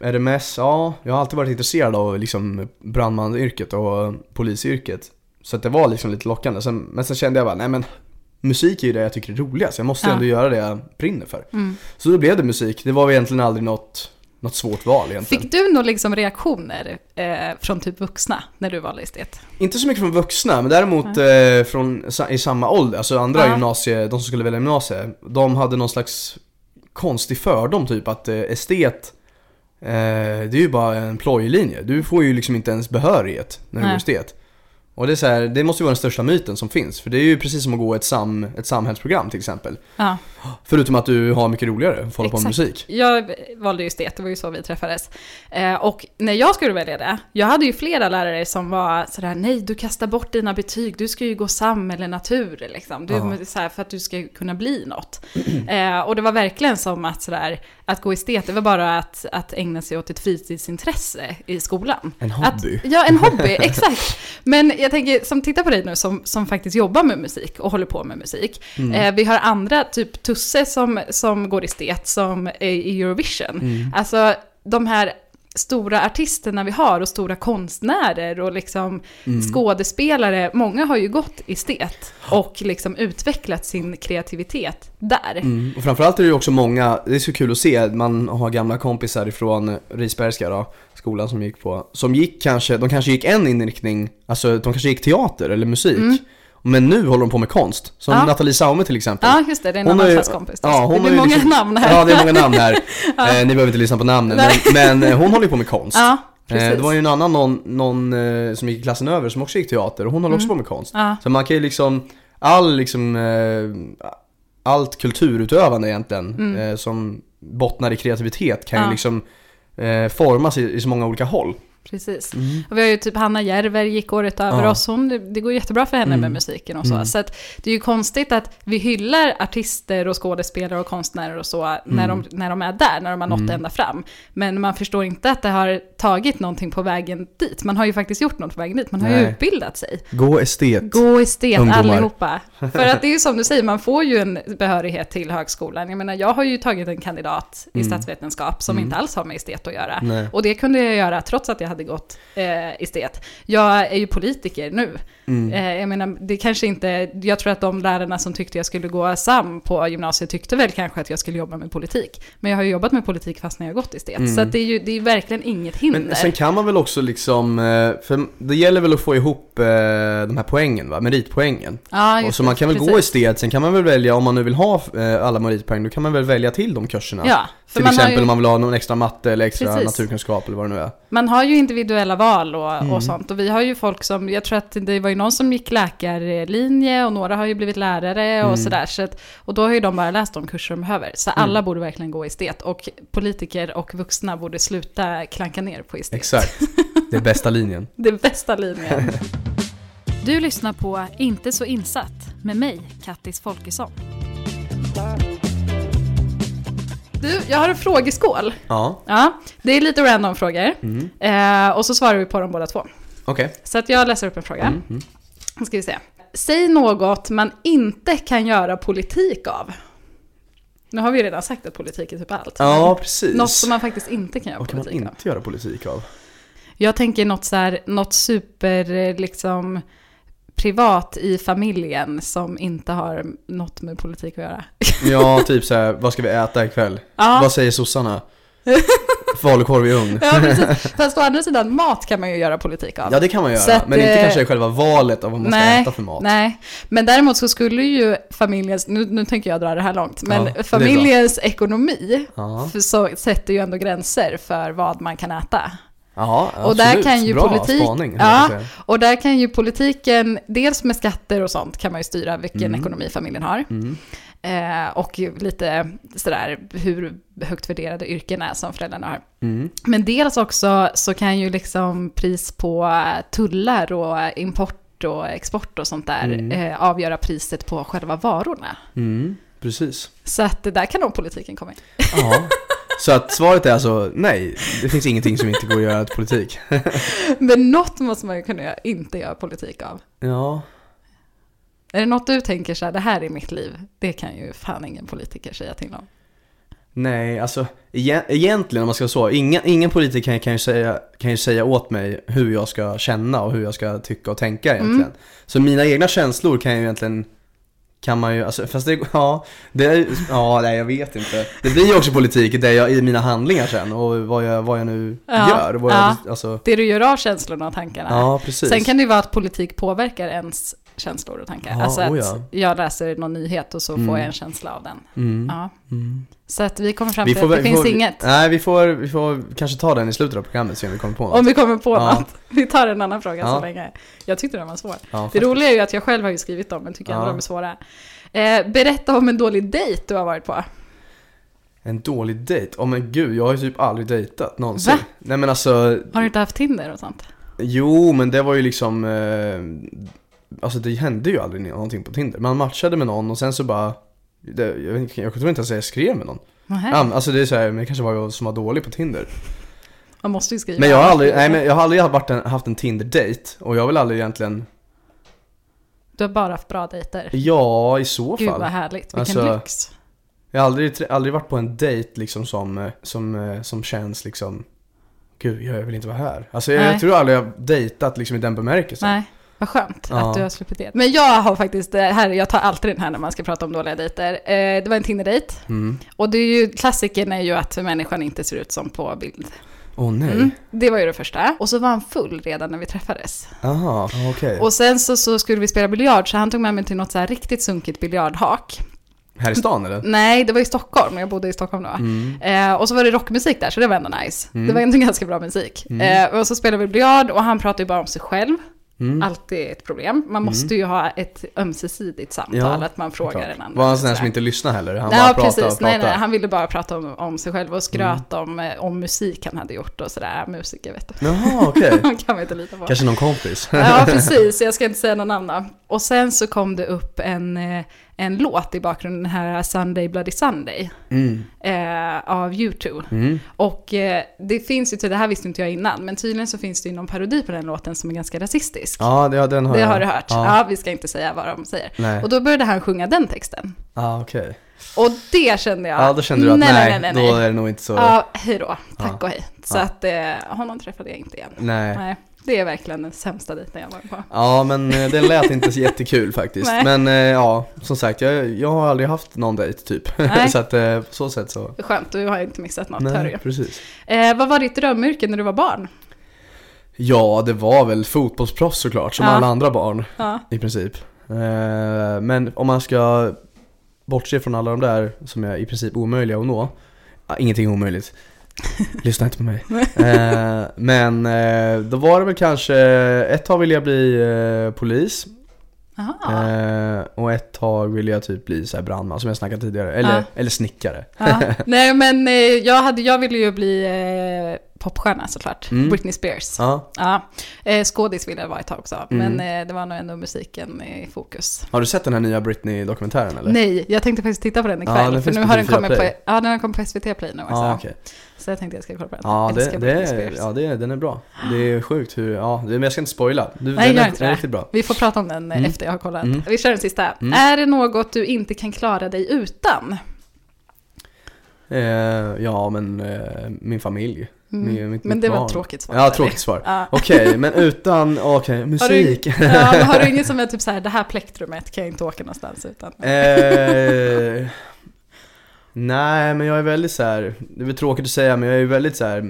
RMS, ja, jag har alltid varit intresserad av liksom brandmanyrket och polisyrket. Så att det var liksom lite lockande. Sen, men sen kände jag bara, nej men musik är ju det jag tycker är roligast. Jag måste Ja. ändå göra det jag brinner för. Mm. Så då blev det musik. Det var egentligen aldrig något, något svårt val egentligen. Fick du nog liksom reaktioner eh, från typ vuxna när du valde estet? Inte så mycket från vuxna, men däremot eh, från, i samma ålder, alltså andra Ja. gymnasie, de som skulle välja gymnasie, de hade någon slags konstig fördom typ att eh, estet, eh, det är ju bara en plojlinje. Du får ju liksom inte ens behörighet när du Nej. går estet. Och det är så här, det måste ju vara den största myten som finns, för det är ju precis som att gå ett, sam, ett samhällsprogram till exempel. Ja. Förutom att du har mycket roligare att hålla på med musik. Jag valde ju estet, det var ju så vi träffades. Eh, och när jag skulle välja det, jag hade ju flera lärare som var sådär, nej du kastar bort dina betyg, du ska ju gå sam eller natur liksom. Du, så här, för att du ska kunna bli något. Eh, och det var verkligen som att sådär, att gå estet, det var bara att, att ägna sig åt ett fritidsintresse i skolan. En hobby. Att, ja, en hobby, exakt. Men jag tänker, som tittar på dig nu som, som faktiskt jobbar med musik och håller på med musik. Mm. Eh, vi har andra, typ Tusse som, som går estet, som är i Eurovision. Mm. Alltså de här stora artisterna vi har och stora konstnärer och liksom Mm. skådespelare, många har ju gått estet och liksom utvecklat sin kreativitet där. Mm. Och framförallt är det ju också många, det är så kul att se, man har gamla kompisar ifrån Risbergska då, skolan som gick på, som gick kanske, de kanske gick en inriktning, alltså de kanske gick teater eller musik. Men nu håller de på med konst. Som Mm. Ja. Nathalie Saume till exempel. Ja, just det, det är en Hon annan klasskompis. ja, hon det ju många liksom- namn här. Ja, det är många namn här. eh, ni behöver inte lyssna på namnen, men, men eh, hon håller ju på med konst. Ja, Eh. Det var ju en annan någon, någon eh, som gick i klassen över som också gick teater och hon håller också Mm. på med konst. Ja. Så man kan ju liksom, all liksom, eh, allt kulturutövande egentligen eh, som bottnar i kreativitet kan Mm. Ja. ju liksom formas i, i så många olika håll. Precis. Och vi har ju typ Hanna Järver gick året över Ja. oss. Hon, det, det går jättebra för henne Mm. med musiken och så. Mm. Så att det är ju konstigt att vi hyllar artister och skådespelare och konstnärer och så när, Mm. de, när de är där, när de har nått Mm. ända fram. Men man förstår inte att det har tagit någonting på vägen dit. Man har ju faktiskt gjort något på vägen dit. Man har ju Nej. utbildat sig. Gå estet. Gå estet Ungdomar. allihopa. För att det är ju som du säger, man får ju en behörighet till högskolan. Jag menar, jag har ju tagit en kandidat i Mm. statsvetenskap som Mm. inte alls har med estet att göra. Nej. Och det kunde jag göra trots att jag hade gått eh, estet. Jag är ju politiker nu. Mm. Eh, jag menar, det kanske inte, jag tror att de lärarna som tyckte jag skulle gå SAM på gymnasiet tyckte väl kanske att jag skulle jobba med politik. Men jag har ju jobbat med politik fast när jag gått estet. Mm. Så det är ju det är verkligen inget hinder. Men sen kan man väl också liksom, eh, för det gäller väl att få ihop eh, de här poängen va, meritpoängen. ja, Och så det, man kan väl precis. gå estet, sen kan man väl välja, om man nu vill ha alla meritpoäng, då kan man väl välja till de kurserna. Ja, Till exempel ju- om man vill ha någon extra matte eller extra Precis. naturkunskap eller vad det nu är. Man har ju individuella val och, Mm. och sånt. Och vi har ju folk som, jag tror att det var ju någon som gick läkarlinje och några har ju blivit lärare och Mm. sådär. Så att, och då har ju de bara läst de kurser de behöver. Så Mm. alla borde verkligen gå estet. Och politiker och vuxna borde sluta klanka ner på estet. Exakt, det är bästa linjen. Det är bästa linjen. Du lyssnar på Inte så insatt med mig, Kattis Folkesson. Du, jag har en frågeskål. Ja, Ja, det är lite random frågor. mm. Eh, och så svarar vi på dem båda två. Okej. Så att jag läser upp en fråga. Mm. Mm. Nu ska vi se. Säg något man inte kan göra politik av. Nu har vi ju redan sagt att politik är typ allt. Ja, precis. Något som man faktiskt inte kan göra Vad kan man politik av. inte göra politik av? Jag tänker något så här, något super eh, liksom privat i familjen som inte har något med politik att göra. Ja, typ så här, vad ska vi äta ikväll? Ja, Vad säger sossarna? Falukorv i ugn. ja precis. Fast å andra sidan, mat kan man ju göra politik av. Ja, det kan man göra. Att, men inte eh, kanske själva valet av vad man ska nej, äta för mat. Nej, men däremot så skulle ju familjens, nu, nu tänker jag dra det här långt, men Ja, familjens ekonomi Ja, för så sätter ju ändå gränser för vad man kan äta. ja Och där kan ju Bra politik- spaning. Ja. Och där kan ju politiken, dels med skatter och sånt kan man ju styra vilken Mm. ekonomi familjen har. Mm. Eh, och lite sådär hur högt värderade yrken är som föräldrarna har. Mm. Men dels också så kan ju liksom pris på tullar och import och export och sånt där Mm. eh, avgöra priset på själva varorna. Mm. Precis. Så att där kan nog politiken komma in. Ja. Så att svaret är alltså nej, det finns ingenting som inte går att göra till politik. Men något måste man ju kunna göra, inte göra politik av. Ja, Är det något du tänker så här, det här är mitt liv, det kan ju fan ingen politiker säga till om. nej alltså egen- egentligen om man ska så, ingen, ingen politiker kan, kan, ju säga, kan ju säga åt mig hur jag ska känna och hur jag ska tycka och tänka egentligen. Mm. Så mina egna känslor kan ju egentligen kan man ju, alltså, fast det, ja, det är, ja, nej jag vet inte. Det blir ju också politik det jag, i mina handlingar sen och vad jag, vad jag nu Ja, gör. Vad ja. jag, alltså, Det du gör av känslorna och tankarna. ja, precis. Sen kan det ju vara att politik påverkar ens känslor och tankar. Ja, alltså att oh ja. jag läser någon nyhet och så Mm. får jag en känsla av den. Mm. Ja. Mm. Så att vi kommer fram till att det vi finns får, inget. Nej, vi får, vi får kanske ta den i slutet av programmet se om vi kommer på något. Om vi kommer på Ja. något. Vi tar en annan fråga Ja. så länge. Jag tyckte den var svår. ja, Det roliga är ju att jag själv har ju skrivit dem, men tycker ändå Ja. de är svåra. Eh, berätta om en dålig dejt du har varit på. En dålig dejt? Åh men gud, jag har ju typ aldrig dejtat någonsin. Va? Nej men alltså, Har du inte haft Tinder och sånt? jo men det var ju liksom, eh, alltså det hände ju aldrig någonting på Tinder. Man matchade med någon och sen så bara, det, jag, vet jag tror inte ens jag skrev med någon. Ja, alltså det är såhär, men det kanske var jag som var dålig på Tinder. Man måste ju skriva. Men jag har aldrig, nej men jag har aldrig varit en, haft en Tinder-dejt och jag vill aldrig egentligen, Du har bara haft bra dejter. ja i så Gud fall. vad härligt, vilken Alltså, lyx. Jag har aldrig, aldrig varit på en dejt liksom som, eh, som, eh, som känns liksom Gud, jag vill inte vara här. Alltså jag, jag tror aldrig jag har dejtat liksom i den bemärkelsen. Nej, vad skönt Ja. att du har sluppit det. Men jag har faktiskt, det här, jag tar alltid den här när man ska prata om dåliga dejter. Eh, det var en Tinder-dejt. Mm. Och det är ju, klassikern är ju att människan inte ser ut som på bild. Åh nej. Mm. Det var ju det första. Och så var han full redan när vi träffades. Aha, okej. Och sen så, så skulle vi spela biljard, så han tog med mig till något så här riktigt sunkigt biljardhak. Här i stan eller? Nej, det var i Stockholm, jag bodde i Stockholm då. Mm. Eh, och så var det rockmusik där, så det var ändå nice. Mm. Det var ändå ganska bra musik. Mm. Eh, och så spelade vi biljard och han pratade ju bara om sig själv. Mm. Alltid ett problem. Man måste ju ha ett ömsesidigt samtal, Ja, att man frågar Klart. en annan. Var han sån här som inte lyssnar heller? Han Nej, bara pratar precis. pratar? Nej, nej, han ville bara prata om, om sig själv och skröt om, eh, om musik han hade gjort och sådär. Musiker, vet du. Jaha, okej. Han kan man inte lita på. Kanske någon kompis? Ja, precis. Jag ska inte säga någon namn då. Och sen så kom det upp en, eh, en låt i bakgrunden, den här Sunday Bloody Sunday, Mm. eh, av YouTube. Mm. Och eh, det finns ju, till- det här visste inte jag innan, men tydligen så finns det ju någon parodi på den låten som är ganska rasistisk. Ja, det, ja, den har det jag. har du hört? Ja. Ja. vi ska inte säga vad de säger. Nej. Och då började han sjunga den texten. Ja, okej. Och det kände jag. Ja, då kände du att nej, nej, nej, nej, då är det nog inte så... Ja, hej då. Tack Ja. och hej. Så Ja. att eh, honom träffade jag inte igen. Nej. Nej, det är verkligen den sämsta dejten jag varit på. Ja, men eh, den lät inte så jättekul faktiskt. Nej. Men eh, ja, som sagt, jag, jag har aldrig haft någon dejt typ. Så att eh, på så sätt så... Skönt, du har ju inte missat något, hör Nej, ju. precis. Eh, vad var ditt drömyrke när du var barn? Ja, det var väl fotbollsproffs såklart, som Ja. alla andra barn Ja. i princip. Eh, men om man ska bortse från alla de där som är i princip omöjliga att nå. Ingenting är omöjligt. Lyssna inte på mig. Eh, men eh, då var det väl kanske, ett tag ville jag bli eh, polis. Eh, och ett tag ville jag typ bli så här brandman som jag snackat tidigare. Eller, Ja. eller snickare. Ja. Nej men eh, jag, hade, jag ville ju bli eh, popstjärna såklart. Mm. Britney Spears. Ja. Ja. Eh, skådis ville jag vara ett tag också. Mm. Men eh, det var nog ändå musiken i fokus. Har du sett den här nya Britney-dokumentären eller? Nej, jag tänkte faktiskt titta på den Ja, ikväll. den för nu har den TV4 kommit på, ja, den har kommit på SVT Play nu också. Ja, okej. Så jag tänkte jag ska kolla på den. Ja, det, det, är, ja det, den är bra. Det är sjukt hur, ja, men jag ska inte spoila. Du, Nej, den, gör är, inte den är riktigt bra. Vi får prata om den eh, Mm. efter jag har kollat. Mm. Vi kör den sista. Mm. Är det något du inte kan klara dig utan? Eh, ja, men eh, min familj. Mm. Min- mitt- Men mitt det var barn. ett tråkigt svar. Ja, tråkigt svar. Ja. Okej, men utan, okej, Har du, musik. ja, har du inget som är typ så här, det här plektrumet kan jag inte åka någonstans utan? eh, nej, men jag är väldigt så här. det är väl tråkigt att säga, men jag är väldigt så här,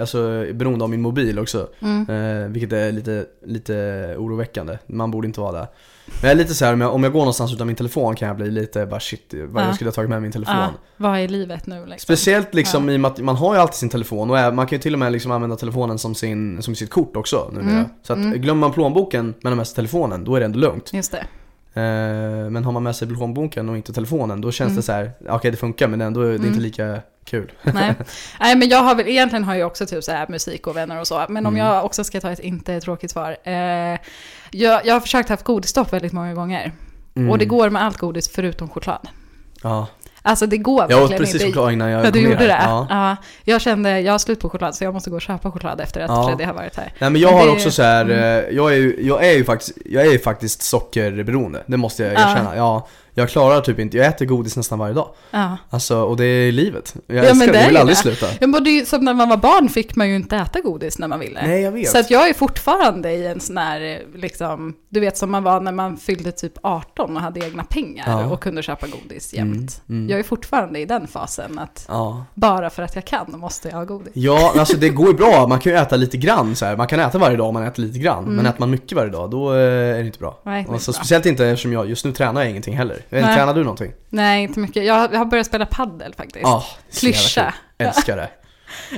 alltså beroende av min mobil också. Mm. Eh, vilket är lite, lite oroväckande. Man borde inte vara där. Men jag är lite så här, om jag, om jag går någonstans utan min telefon kan jag bli lite bara shit, vad Ja. jag skulle ha tagit med min telefon. Ja, vad är livet nu liksom? Speciellt liksom Ja. i och med att man har ju alltid sin telefon och man kan ju till och med liksom använda telefonen som, sin, som sitt kort också numera. Mm, Så att mm. glömmer man plånboken men har med sig telefonen, då är det ändå lugnt. Just det. Eh, men har man med sig plånboken och inte telefonen, då känns Mm. det så här, okej det funkar men ändå, det är Mm. inte lika kul. Nej. Nej, men jag har väl, egentligen har jag också typ så här musik och vänner och så. Men om Mm. jag också ska ta ett inte tråkigt svar. Eh, jag, jag har försökt haft godisstopp väldigt många gånger. Mm. Och det går med allt godis förutom choklad. Ja, Alltså det går jag åt verkligen precis inte. choklad innan jag Ja, du gjorde det? Ja. Ja. Jag kände, jag har slut på choklad så jag måste gå och köpa choklad efter att Ja. Freddy har varit här. Nej men jag Men har det- också så här, mm. eh, jag är, ju, jag är ju faktiskt, jag är ju faktiskt sockerberoende, det måste jag Ja. erkänna. Ja, jag klarar typ inte, jag äter godis nästan varje dag. Ja. Alltså, och det är livet. Jag men älskar det jag vill aldrig det. sluta. Ja, men det är som när man var barn fick man ju inte äta godis när man ville. Nej jag vet. Så att jag är fortfarande i en sån här, liksom, du vet som man var när man fyllde typ 18 och hade egna pengar Ja. och kunde köpa godis jämt. Mm, mm. Jag är fortfarande i den fasen att Ja. bara för att jag kan måste jag ha godis. ja, alltså det går ju bra. Man kan ju äta lite grann så här. Man kan äta varje dag om man äter lite grann. Mm. Men äter man mycket varje dag, då eh, är det inte bra. Nej, det Alltså, inte bra. speciellt inte eftersom jag, just nu tränar jag ingenting heller. Inte, Nej. tränar du någonting? Nej, inte mycket. Jag, jag har börjat spela paddel faktiskt. Jävla Klyscha. Älskar det.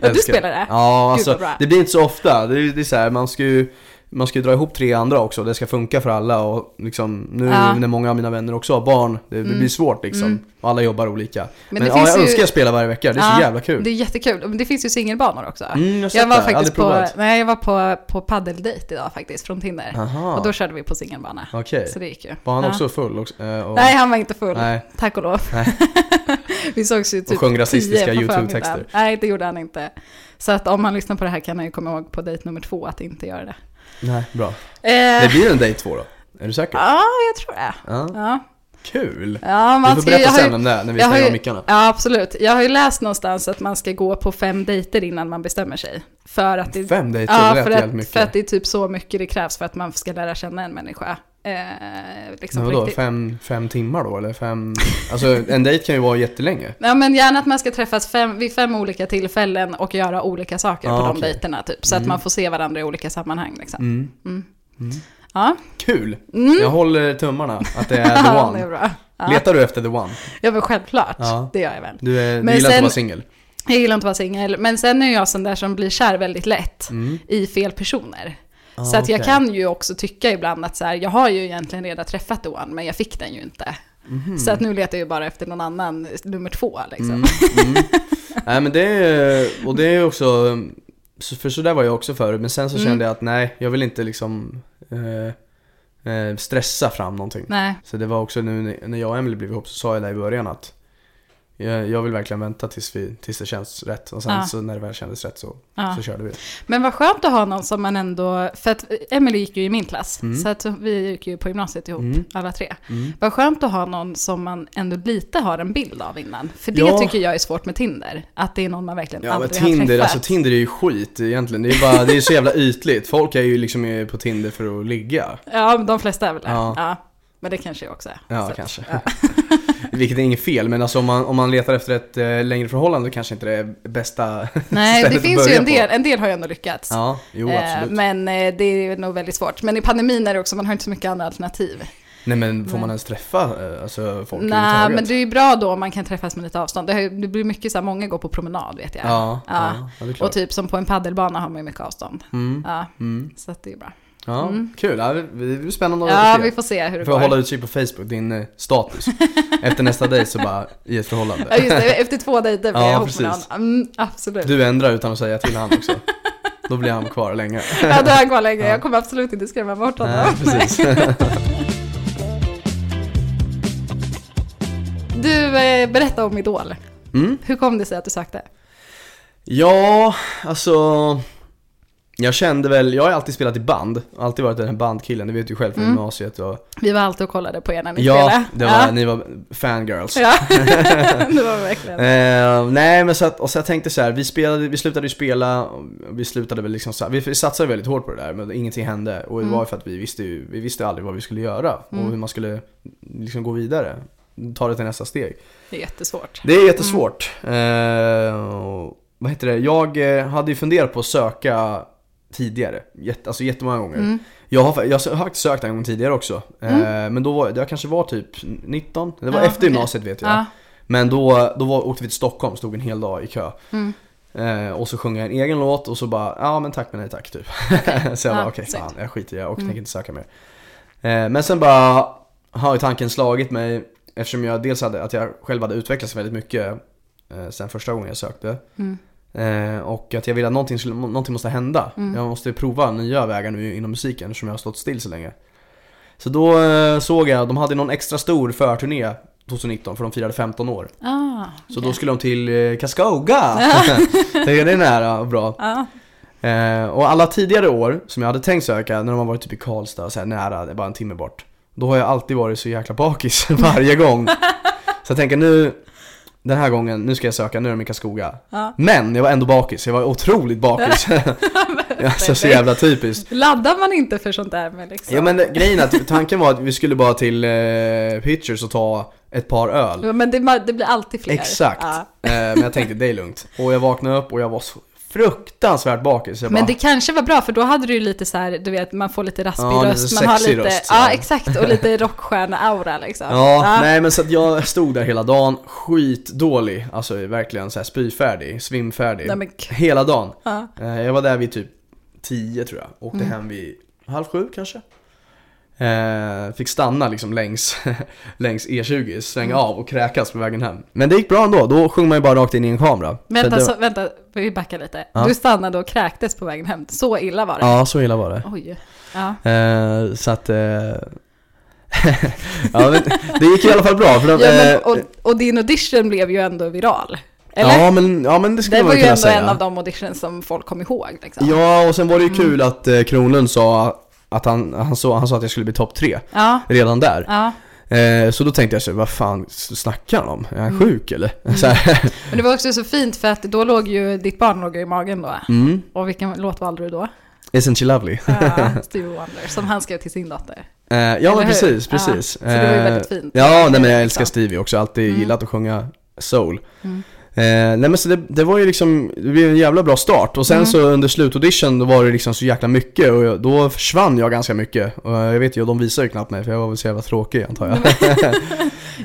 Ja, du spelar det? Ja, Gud, alltså det blir inte så ofta. Det är, det är så här, man ska ju man ska ju dra ihop tre andra också, det ska funka för alla och liksom nu Ja. när många av mina vänner också har barn, det, det Mm. blir svårt liksom. Mm. Och alla jobbar olika. Men, det ja, jag ju- önskar jag spela varje vecka, det är så Ja, jävla kul. Det är jättekul. Men det finns ju singelbanor också. Mm, jag, Jag var det, faktiskt på, nej, jag var på, på paddeldejt idag faktiskt, från Tinder. Aha. Och då körde vi på singelbana. Okej. Så det gick ju. Var han också full? också? Eh, och, Nej, han var inte full. Nej. Tack och lov. Vi sågs ju typ sjöng rasistiska 10 på YouTube-texter. Nej, det gjorde han inte. Så att om han lyssnar på det här kan han ju komma ihåg på dejt nummer två att inte göra det. Nej, bra. Eh, Det blir en dejt två då? Är du säker? Ja, jag tror det. Ja. Ja, Kul! ja Du man får ska, jag berätta ju, sen om det när vi stänger ju- av mickarna. Ja, absolut. Jag har ju läst någonstans att man ska gå på fem dejter innan man bestämmer sig. För att det, Fem dejter, ja, det för att, för att det är typ så mycket det krävs för att man ska lära känna en människa. Eh, liksom Men vadå, fem, fem timmar då eller fem? Alltså en dejt kan ju vara jättelänge. Ja men gärna att man ska träffas fem, vid fem olika tillfällen och göra olika saker Ja, på de okej. dejterna typ. Så att Mm. man får se varandra i olika sammanhang liksom. Mm. Mm. Mm. Ja. Kul! Mm. Jag håller tummarna att det är the är one. bra. Ja. Letar du efter the one? ja men självklart, Ja. det gör jag väl. Du, är, du Men gillar inte sen- att vara singel? Jag gillar inte att vara singel, men sen är jag sån där som blir kär väldigt lätt Mm. i fel personer. Ah, så att jag kan ju också tycka ibland att så här, jag har ju egentligen redan träffat one, men jag fick den ju inte. Mhm. Så att nu letar jag ju bara efter någon annan, nummer två liksom. Mm, mm. Nej men det är, och det är också, så- för så där var jag också förut, men sen så Mm. kände jag att nej, jag vill inte liksom eh, eh, stressa fram någonting. Nej, Så det var också nu när- jag och Emily blev ihop så sa jag det i början att jag, vill verkligen vänta tills, vi, tills det känns rätt och sen Ja. så när det väl kändes rätt så, ja. så körde vi. Men vad skönt att ha någon som man ändå, för att Emily gick ju i min klass, Mm. så att vi gick ju på gymnasiet ihop, Mm. alla tre. Mm. Vad skönt att ha någon som man ändå lite har en bild av innan. För det Ja. tycker jag är svårt med Tinder. Att det är någon man verkligen Ja men aldrig har Tinder, träffat. alltså Tinder är ju skit egentligen. Det är bara, det är så jävla ytligt. Folk är ju liksom på Tinder för att ligga. Ja, men de flesta är väl det. Ja. Men det kanske jag också är. Ja, Så kanske. Vilket är inget fel, men alltså om man, om man letar efter ett eh, längre förhållande kanske inte det är bästa Nej, stället det att finns ju börja en del, på. en del har ju ändå lyckats. Ja, jo Eh, absolut. Men eh, det är nog väldigt svårt. Men i pandemin är det också, man har inte så mycket andra alternativ. Nej men får man ens träffa eh, alltså, folk Nej, men det är ju bra då om man kan träffas med lite avstånd. Det, ju- blir mycket så här, många går på promenad vet jag. Ja, ja. Ja. ja. Och typ som på en paddelbana har man ju mycket avstånd. Mm, Ja, mm. så att det är bra. Ja, Mm. kul. Ja, det blir spännande Ja, att vi se. får se hur det Får går. hålla utkik på Facebook, din eh, status. Efter nästa dejt så bara, i ett förhållande. Ja, just det. Efter två dejter blir Ja, jag ihop med någon. Mm, absolut. Du ändrar utan att säga till han också. Då blir han kvar länge. Ja, då är han kvar länge. Ja. Jag kommer absolut inte skrämma bort honom. Nej, precis. Du, eh, berätta om Idol. Mm. Hur kom det sig att du sökte? Ja, alltså Jag kände väl, jag har alltid spelat i band, alltid varit den här bandkillen, det vet du själv från Mm. gymnasiet och Vi var alltid och kollade på er när ni Ja, spelade. det var, ni var fangirls Ja, det var verkligen. Eh, nej men så att, och så jag tänkte så här, vi spelade, vi slutade ju spela, och vi slutade väl liksom vi, satsade väldigt hårt på det där men ingenting hände och det Mm. var för att vi visste ju, vi visste aldrig vad vi skulle göra Mm. och hur man skulle liksom gå vidare, ta det till nästa steg. Det är jättesvårt. Det är jättesvårt. Eh, och, vad heter det, jag eh, hade ju funderat på att söka tidigare, Jätte, alltså jättemånga gånger. Mm. Jag har, jag har faktiskt sökt en gång tidigare också, eh, men då var, jag kanske var typ 19, det var Ja, efter okej. gymnasiet vet jag. Ja. Men då, då var, åkte vi till Stockholm, stod en hel dag i kö. Mm. Eh, och så sjöng jag en egen låt och så bara, ja men tack men nej tack typ. så jag Ja, bara, okej snyggt. fan jag skiter i det och Mm. tänker inte söka mer. Eh, men sen bara har ju tanken slagit mig, eftersom jag dels hade, att jag själv hade utvecklats väldigt mycket eh, sen första gången jag sökte. Mm. Eh, och att jag ville att någonting, skulle, någonting måste hända. Mm. Jag måste prova nya vägar nu inom musiken eftersom jag har stått still så länge. Så då eh, såg jag, de hade någon extra stor förturné 2019 för de firade 15 år. Ah, Så okej. då skulle de till eh, jag, det är nära och bra. Ja. Eh, och alla tidigare år som jag hade tänkt söka, när de har varit typ i Karlstad, så här nära, det är bara en timme bort. Då har jag alltid varit så jäkla bakis varje gång. Så jag tänker nu, den här gången, nu ska jag söka, nu är de i Karlskoga. Ja. Men jag var ändå bakis, jag var otroligt bakis. alltså så jävla typiskt. Laddar man inte för sånt där med liksom? Ja men det- grejen är att tanken var att vi skulle bara till eh, Pitchers och ta ett par öl. Ja, Men det, det blir alltid fler. Exakt. Ja. Eh, men jag tänkte det är lugnt. Och jag vaknade upp och jag var så fruktansvärt bakis. Jag Men bara, det kanske var bra för då hade du ju lite så här, du vet man får lite raspig Ja, lite röst, man har lite, röst, ja här. exakt och lite rockstjärna-aura liksom. Ja, nej men så att jag stod där hela dagen, skitdålig, alltså verkligen så här spyfärdig, svimfärdig. Nej, men Hela dagen. ja. Eh, jag var där vid typ 10 tror jag, åkte Mm. hem vid halv sju kanske. Eh, fick stanna liksom längs, längs E20, svänga av och kräkas på vägen hem. Men det gick bra ändå, då sjöng man ju bara rakt in i en kamera. Vänta, det, så, vänta, vi backar lite. Ja. Du stannade och kräktes på vägen hem. Så illa var det? Ja, så illa var det. Oj. Ja. Eh, så att... Eh, ja, men det gick i alla fall bra. För de, Ja, men, eh, och, och din audition blev ju ändå viral. Eller? ja, men, ja, men det skulle det man var ju kunna ändå säga. en av de auditions som folk kom ihåg. Liksom. Ja, och sen var det ju Mm. kul att eh, Kronlund sa att han, han, sa, han sa att jag skulle bli topp tre Ja. redan där. ja. Eh, så då tänkte jag så, vad fan snackar han om? Är han Mm. sjuk eller? Så här. Men det var också så fint för att då låg ju ditt barn låg i magen då. Mm. Och vilken låt valde du då? Isn't she lovely? Ja, Stevie Wonder, som han skrev till sin dotter. Eh, ja hur? precis, Ja, precis. så det var ju Eh, väldigt fint. Ja, nej men jag Liksom. älskar Stevie också, alltid Mm. gillat att sjunga soul. Mm. Eh, nej men så det, det var ju liksom, det blev en jävla bra start och sen Mm. så under slutaudition då var det liksom så jäkla mycket och jag, då försvann jag ganska mycket. Och jag vet ju, och de visar ju knappt mig för jag var väl så jävla tråkig antar jag.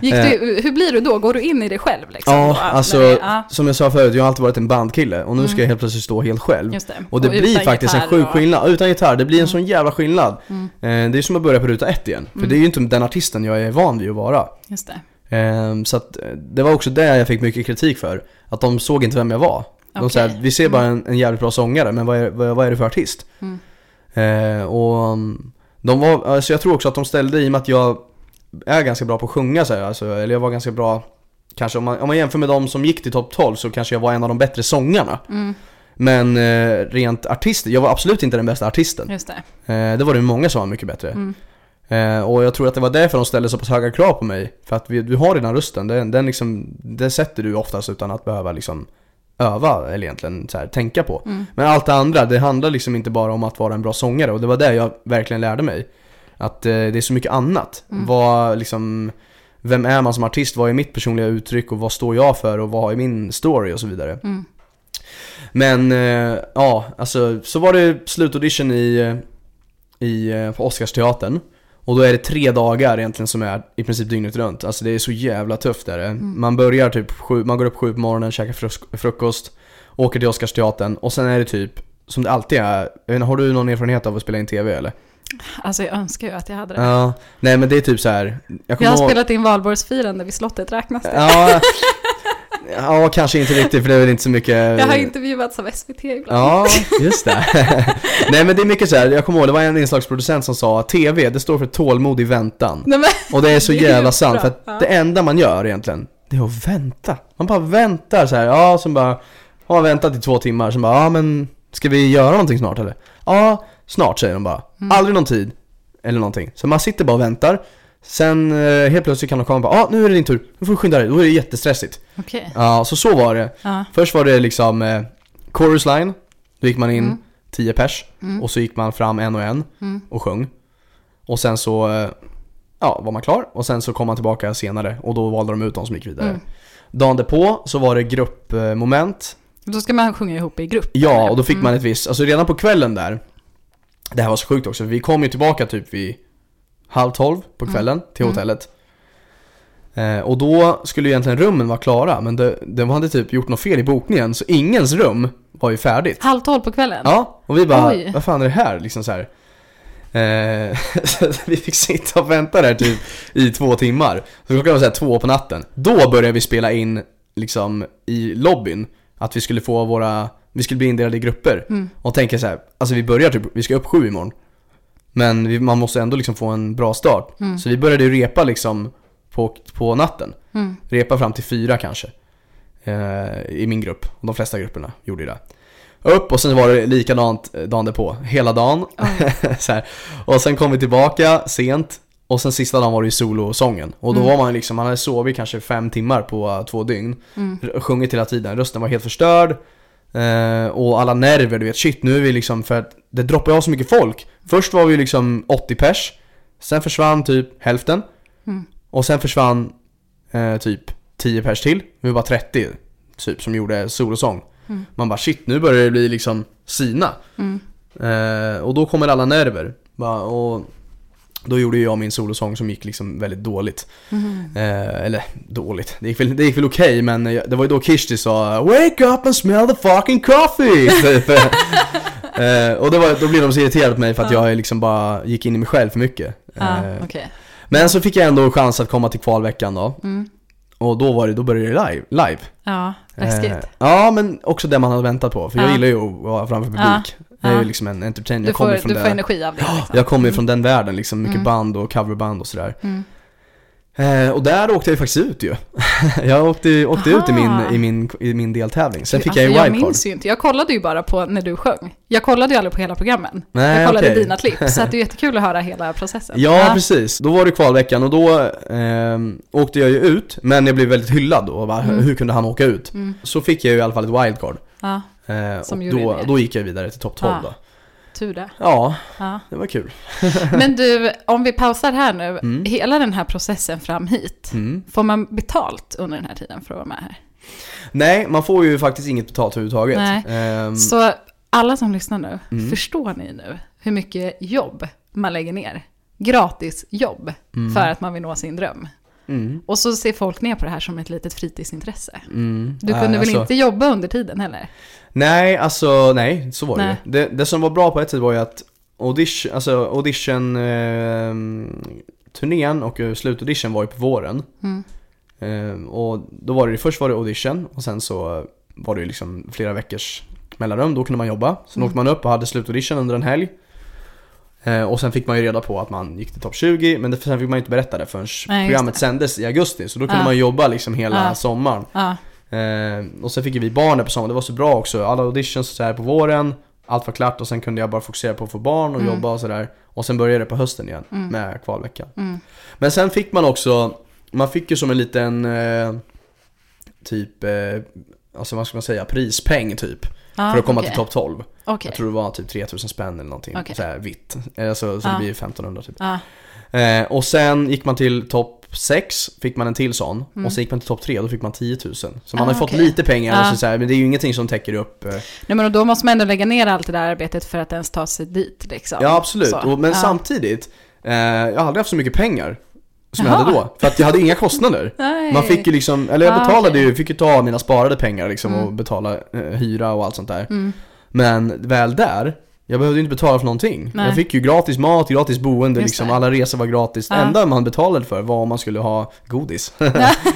Gick du, hur blir du då? Går du in i dig själv liksom? ja, då? alltså det- ja, som jag sa förut, jag har alltid varit en bandkille och nu ska Mm. jag helt plötsligt stå helt själv. det. Och det blir utan faktiskt en sjuk och- skillnad, utan gitarr, det blir en Mm. sån jävla skillnad. Mm, Eh, det är som att börja på ruta ett igen, för Mm. det är ju inte den artisten jag är van vid att vara. just det. Ehm, så att eh, det var också det jag fick mycket kritik för. Att de såg inte vem jag var. De Okej. sa vi ser bara en, en jävligt bra sångare, men vad är, vad, vad är det för artist? Mm. Ehm, och um, de var, alltså jag tror också att de ställde i och med att jag är ganska bra på att sjunga så här, alltså, eller jag var ganska bra Kanske om man, om man jämför med de som gick till topp 12 så kanske jag var en av de bättre sångarna. Mm, Men eh, rent artist, jag var absolut inte den bästa artisten. just det. Eh, det var det många som var mycket bättre. Mm. Eh, och jag tror att det var därför de ställde så pass höga krav på mig. För att vi, du har redan rösten, den, den, liksom, den sätter du oftast utan att behöva liksom öva eller egentligen så här, tänka på. Mm. Men allt det andra, det handlar liksom inte bara om att vara en bra sångare och det var det jag verkligen lärde mig. Att eh, det är så mycket annat. Mm. Vad liksom, vem är man som artist? Vad är mitt personliga uttryck och vad står jag för och vad är min story och så vidare. Mm. Men eh, ja, alltså så var det slutaudition i, eh, i, eh, på Oscarsteatern. Och då är det tre dagar egentligen som är i princip dygnet runt. Alltså det är så jävla tufft där. Mm. Man börjar typ sju, man går upp sju på morgonen, käkar frukost, åker till Oscarsteatern och sen är det typ som det alltid är. Inte, har du någon erfarenhet av att spela in TV eller? Alltså jag önskar ju att jag hade det. Ja, nej men det är typ så här. Jag Jag har ihåg- spelat in valborgsfirande vid slottet, räknas det? Ja, ja, kanske inte riktigt för det är väl inte så mycket Jag har intervjuats av SVT ibland. Ja, just det. Nej men det är mycket så här, jag kommer ihåg det var en inslagsproducent som sa att TV, det står för tålmodig väntan. Nej, men, Och det är så jävla sant, för att Ja. det enda man gör egentligen, det är att vänta. Man bara väntar så här, ja, som bara, har man väntat i två timmar, så bara, ja men, ska vi göra någonting snart eller? Ja, snart säger de bara. Mm. Aldrig någon tid, eller någonting. Så man sitter bara och väntar. Sen eh, helt plötsligt kan de komma och bara, ja nu är det din tur, nu får du skynda dig, då är det jättestressigt. Okej. Ja, så så var det. Ja. Först var det liksom eh, chorus line, då gick man in Mm. 10 pers Mm. och så gick man fram en och en Mm. och sjöng. Och sen så, eh, ja, var man klar och sen så kom man tillbaka senare och då valde de ut de som gick vidare. Mm. Dagen därpå så var det gruppmoment. Då ska man sjunga ihop i grupp? Ja, och då fick Mm. man ett visst, alltså redan på kvällen där, det här var så sjukt också, vi kom ju tillbaka typ vid halv tolv på Mm. kvällen till Mm. hotellet. Eh, och då skulle ju egentligen rummen vara klara, men det, de hade typ gjort något fel i bokningen, så ingens rum var ju färdigt. Halv tolv på kvällen? Ja, och vi bara, Oj. vad fan är det här? Liksom så här. Eh, vi fick sitta och vänta där typ i två timmar. Så klockan var så här två på natten. Då började vi spela in liksom i lobbyn, att vi skulle få våra, vi skulle bli indelade i grupper. Mm. Och tänker så här, alltså vi börjar typ, vi ska upp sju imorgon. Men man måste ändå liksom få en bra start. Mm. Så vi började repa liksom på, på natten. Mm. Repa fram till fyra kanske. Eh, I min grupp. Och de flesta grupperna gjorde ju det. Upp och sen var det likadant eh, dagen därpå. Hela dagen. här. Och sen kom vi tillbaka sent. Och sen sista dagen var det ju solosången. Och då Mm. var man liksom, man hade sovit kanske fem timmar på eh, två dygn. Mm. Sjungit hela tiden. Rösten var helt förstörd. Eh, och alla nerver, du vet, shit nu är vi liksom, för att det droppar av så mycket folk. Först var vi liksom 80 pers. Sen försvann typ hälften. Mm. Och sen försvann eh, typ 10 pers till. Vi var 30 typ som gjorde solosång. Mm. Man bara shit, nu börjar det bli liksom sina. Mm. Eh, och då kommer alla nerver. Och då gjorde jag min solosång som gick liksom väldigt dåligt. Mm. Eh, eller dåligt, det gick väl, det gick väl okej men jag- det var ju då Kishti sa 'Wake up and smell the fucking coffee' typ. Eh, och det var, då blev de så irriterade på mig för att jag liksom bara gick in i mig själv för mycket. Ja, Eh, okej. Men så fick jag ändå chans att komma till kvalveckan då. Mm. Och då, var det, då började det live. live. Ja, läskigt. Eh, ja, men också det man hade väntat på. För jag Ja. gillar ju att vara framför publik. Jag är Ja. ju liksom en entertainer. du Jag får, kommer från du får det. energi av det liksom. Jag kommer ju från den världen liksom. Mycket Mm. band och coverband och sådär. Mm. Eh, och där åkte jag ju faktiskt ut ju. jag åkte, åkte ut i min, i, min, i min deltävling. Sen fick Alltså, jag ju jag wildcard. minns ju inte, jag kollade ju bara på när du sjöng. Jag kollade ju aldrig på hela programmen. Nej, jag kollade okej. dina klipp, så att det är jättekul att höra hela processen. Ja, precis. Då var det kvalveckan och då ehm, åkte jag ju ut, men jag blev väldigt hyllad då. Bara, Mm. Hur kunde han åka ut? Mm. Så fick jag ju i alla fall ett wildcard. Ja, Eh, och då, då gick jag vidare till topp 12 Ja. då. Tur det. Ja, Ja. det var kul. Men du, om vi pausar här nu. Mm. Hela den här processen fram hit, Mm. får man betalt under den här tiden för att vara med här? Nej, man får ju faktiskt inget betalt överhuvudtaget. Nej. Ehm, Så alla som lyssnar nu, Mm. förstår ni nu hur mycket jobb man lägger ner? Gratis jobb Mm. för att man vill nå sin dröm. mm, Och så ser folk ner på det här som ett litet fritidsintresse. mm. Du kunde väl alltså- inte jobba under tiden heller? Nej, alltså nej, så var det Nej. ju. Det, det som var bra på ett sätt var ju att audition, alltså audition eh, turnén och eh, slutaudition var ju på våren. Mm. Eh, och då var det först var det audition och sen så var det ju liksom flera veckors mellanrum, då kunde man jobba. Sen Mm. åkte man upp och hade slutaudition under en helg. Eh, och sen fick man ju reda på att man gick till topp 20, men det, sen fick man ju inte berätta det förrän Nej, programmet det. sändes i augusti. Så då kunde Ja. man jobba liksom hela Ja. sommaren. Ja, Eh, och sen fick ju vi barn där på sommaren, det var så bra också. Alla auditions så här på våren, allt var klart och sen kunde jag bara fokusera på att få barn och Mm. jobba och sådär. Och sen började det på hösten igen Mm. med kvalveckan. mm. Men sen fick man också, man fick ju som en liten eh, typ, eh, alltså vad ska man säga, prispeng typ. Ja, för att komma okej. till topp 12. Okej. Jag tror det var typ 3000 spänn eller någonting, Okej. så här vitt. Eh, så Ja. det blir 1500 typ. Ja, Eh, och sen gick man till topp 6, fick man en till sån. Mm. Och sen gick man till topp 3, då fick man 10 000. Så man Ah, har ju fått okej. lite pengar, Ja. alltså, så här, men det är ju ingenting som täcker upp. Eh, Nej, men då måste man ändå lägga ner allt det där arbetet för att ens ta sig dit liksom. ja absolut, och, men Ja. samtidigt, eh, jag har aldrig haft så mycket pengar. Som jag Jaha. hade då. För att jag hade inga kostnader. Nej. Man fick ju liksom, eller jag Ah, betalade okej. ju, fick ju ta mina sparade pengar liksom Mm. och betala eh, hyra och allt sånt där. Mm. Men väl där, jag behövde inte betala för någonting. Nej. Jag fick ju gratis mat, gratis boende, Just liksom, det. alla resor var gratis. Det Ja. enda man betalade för var om man skulle ha godis.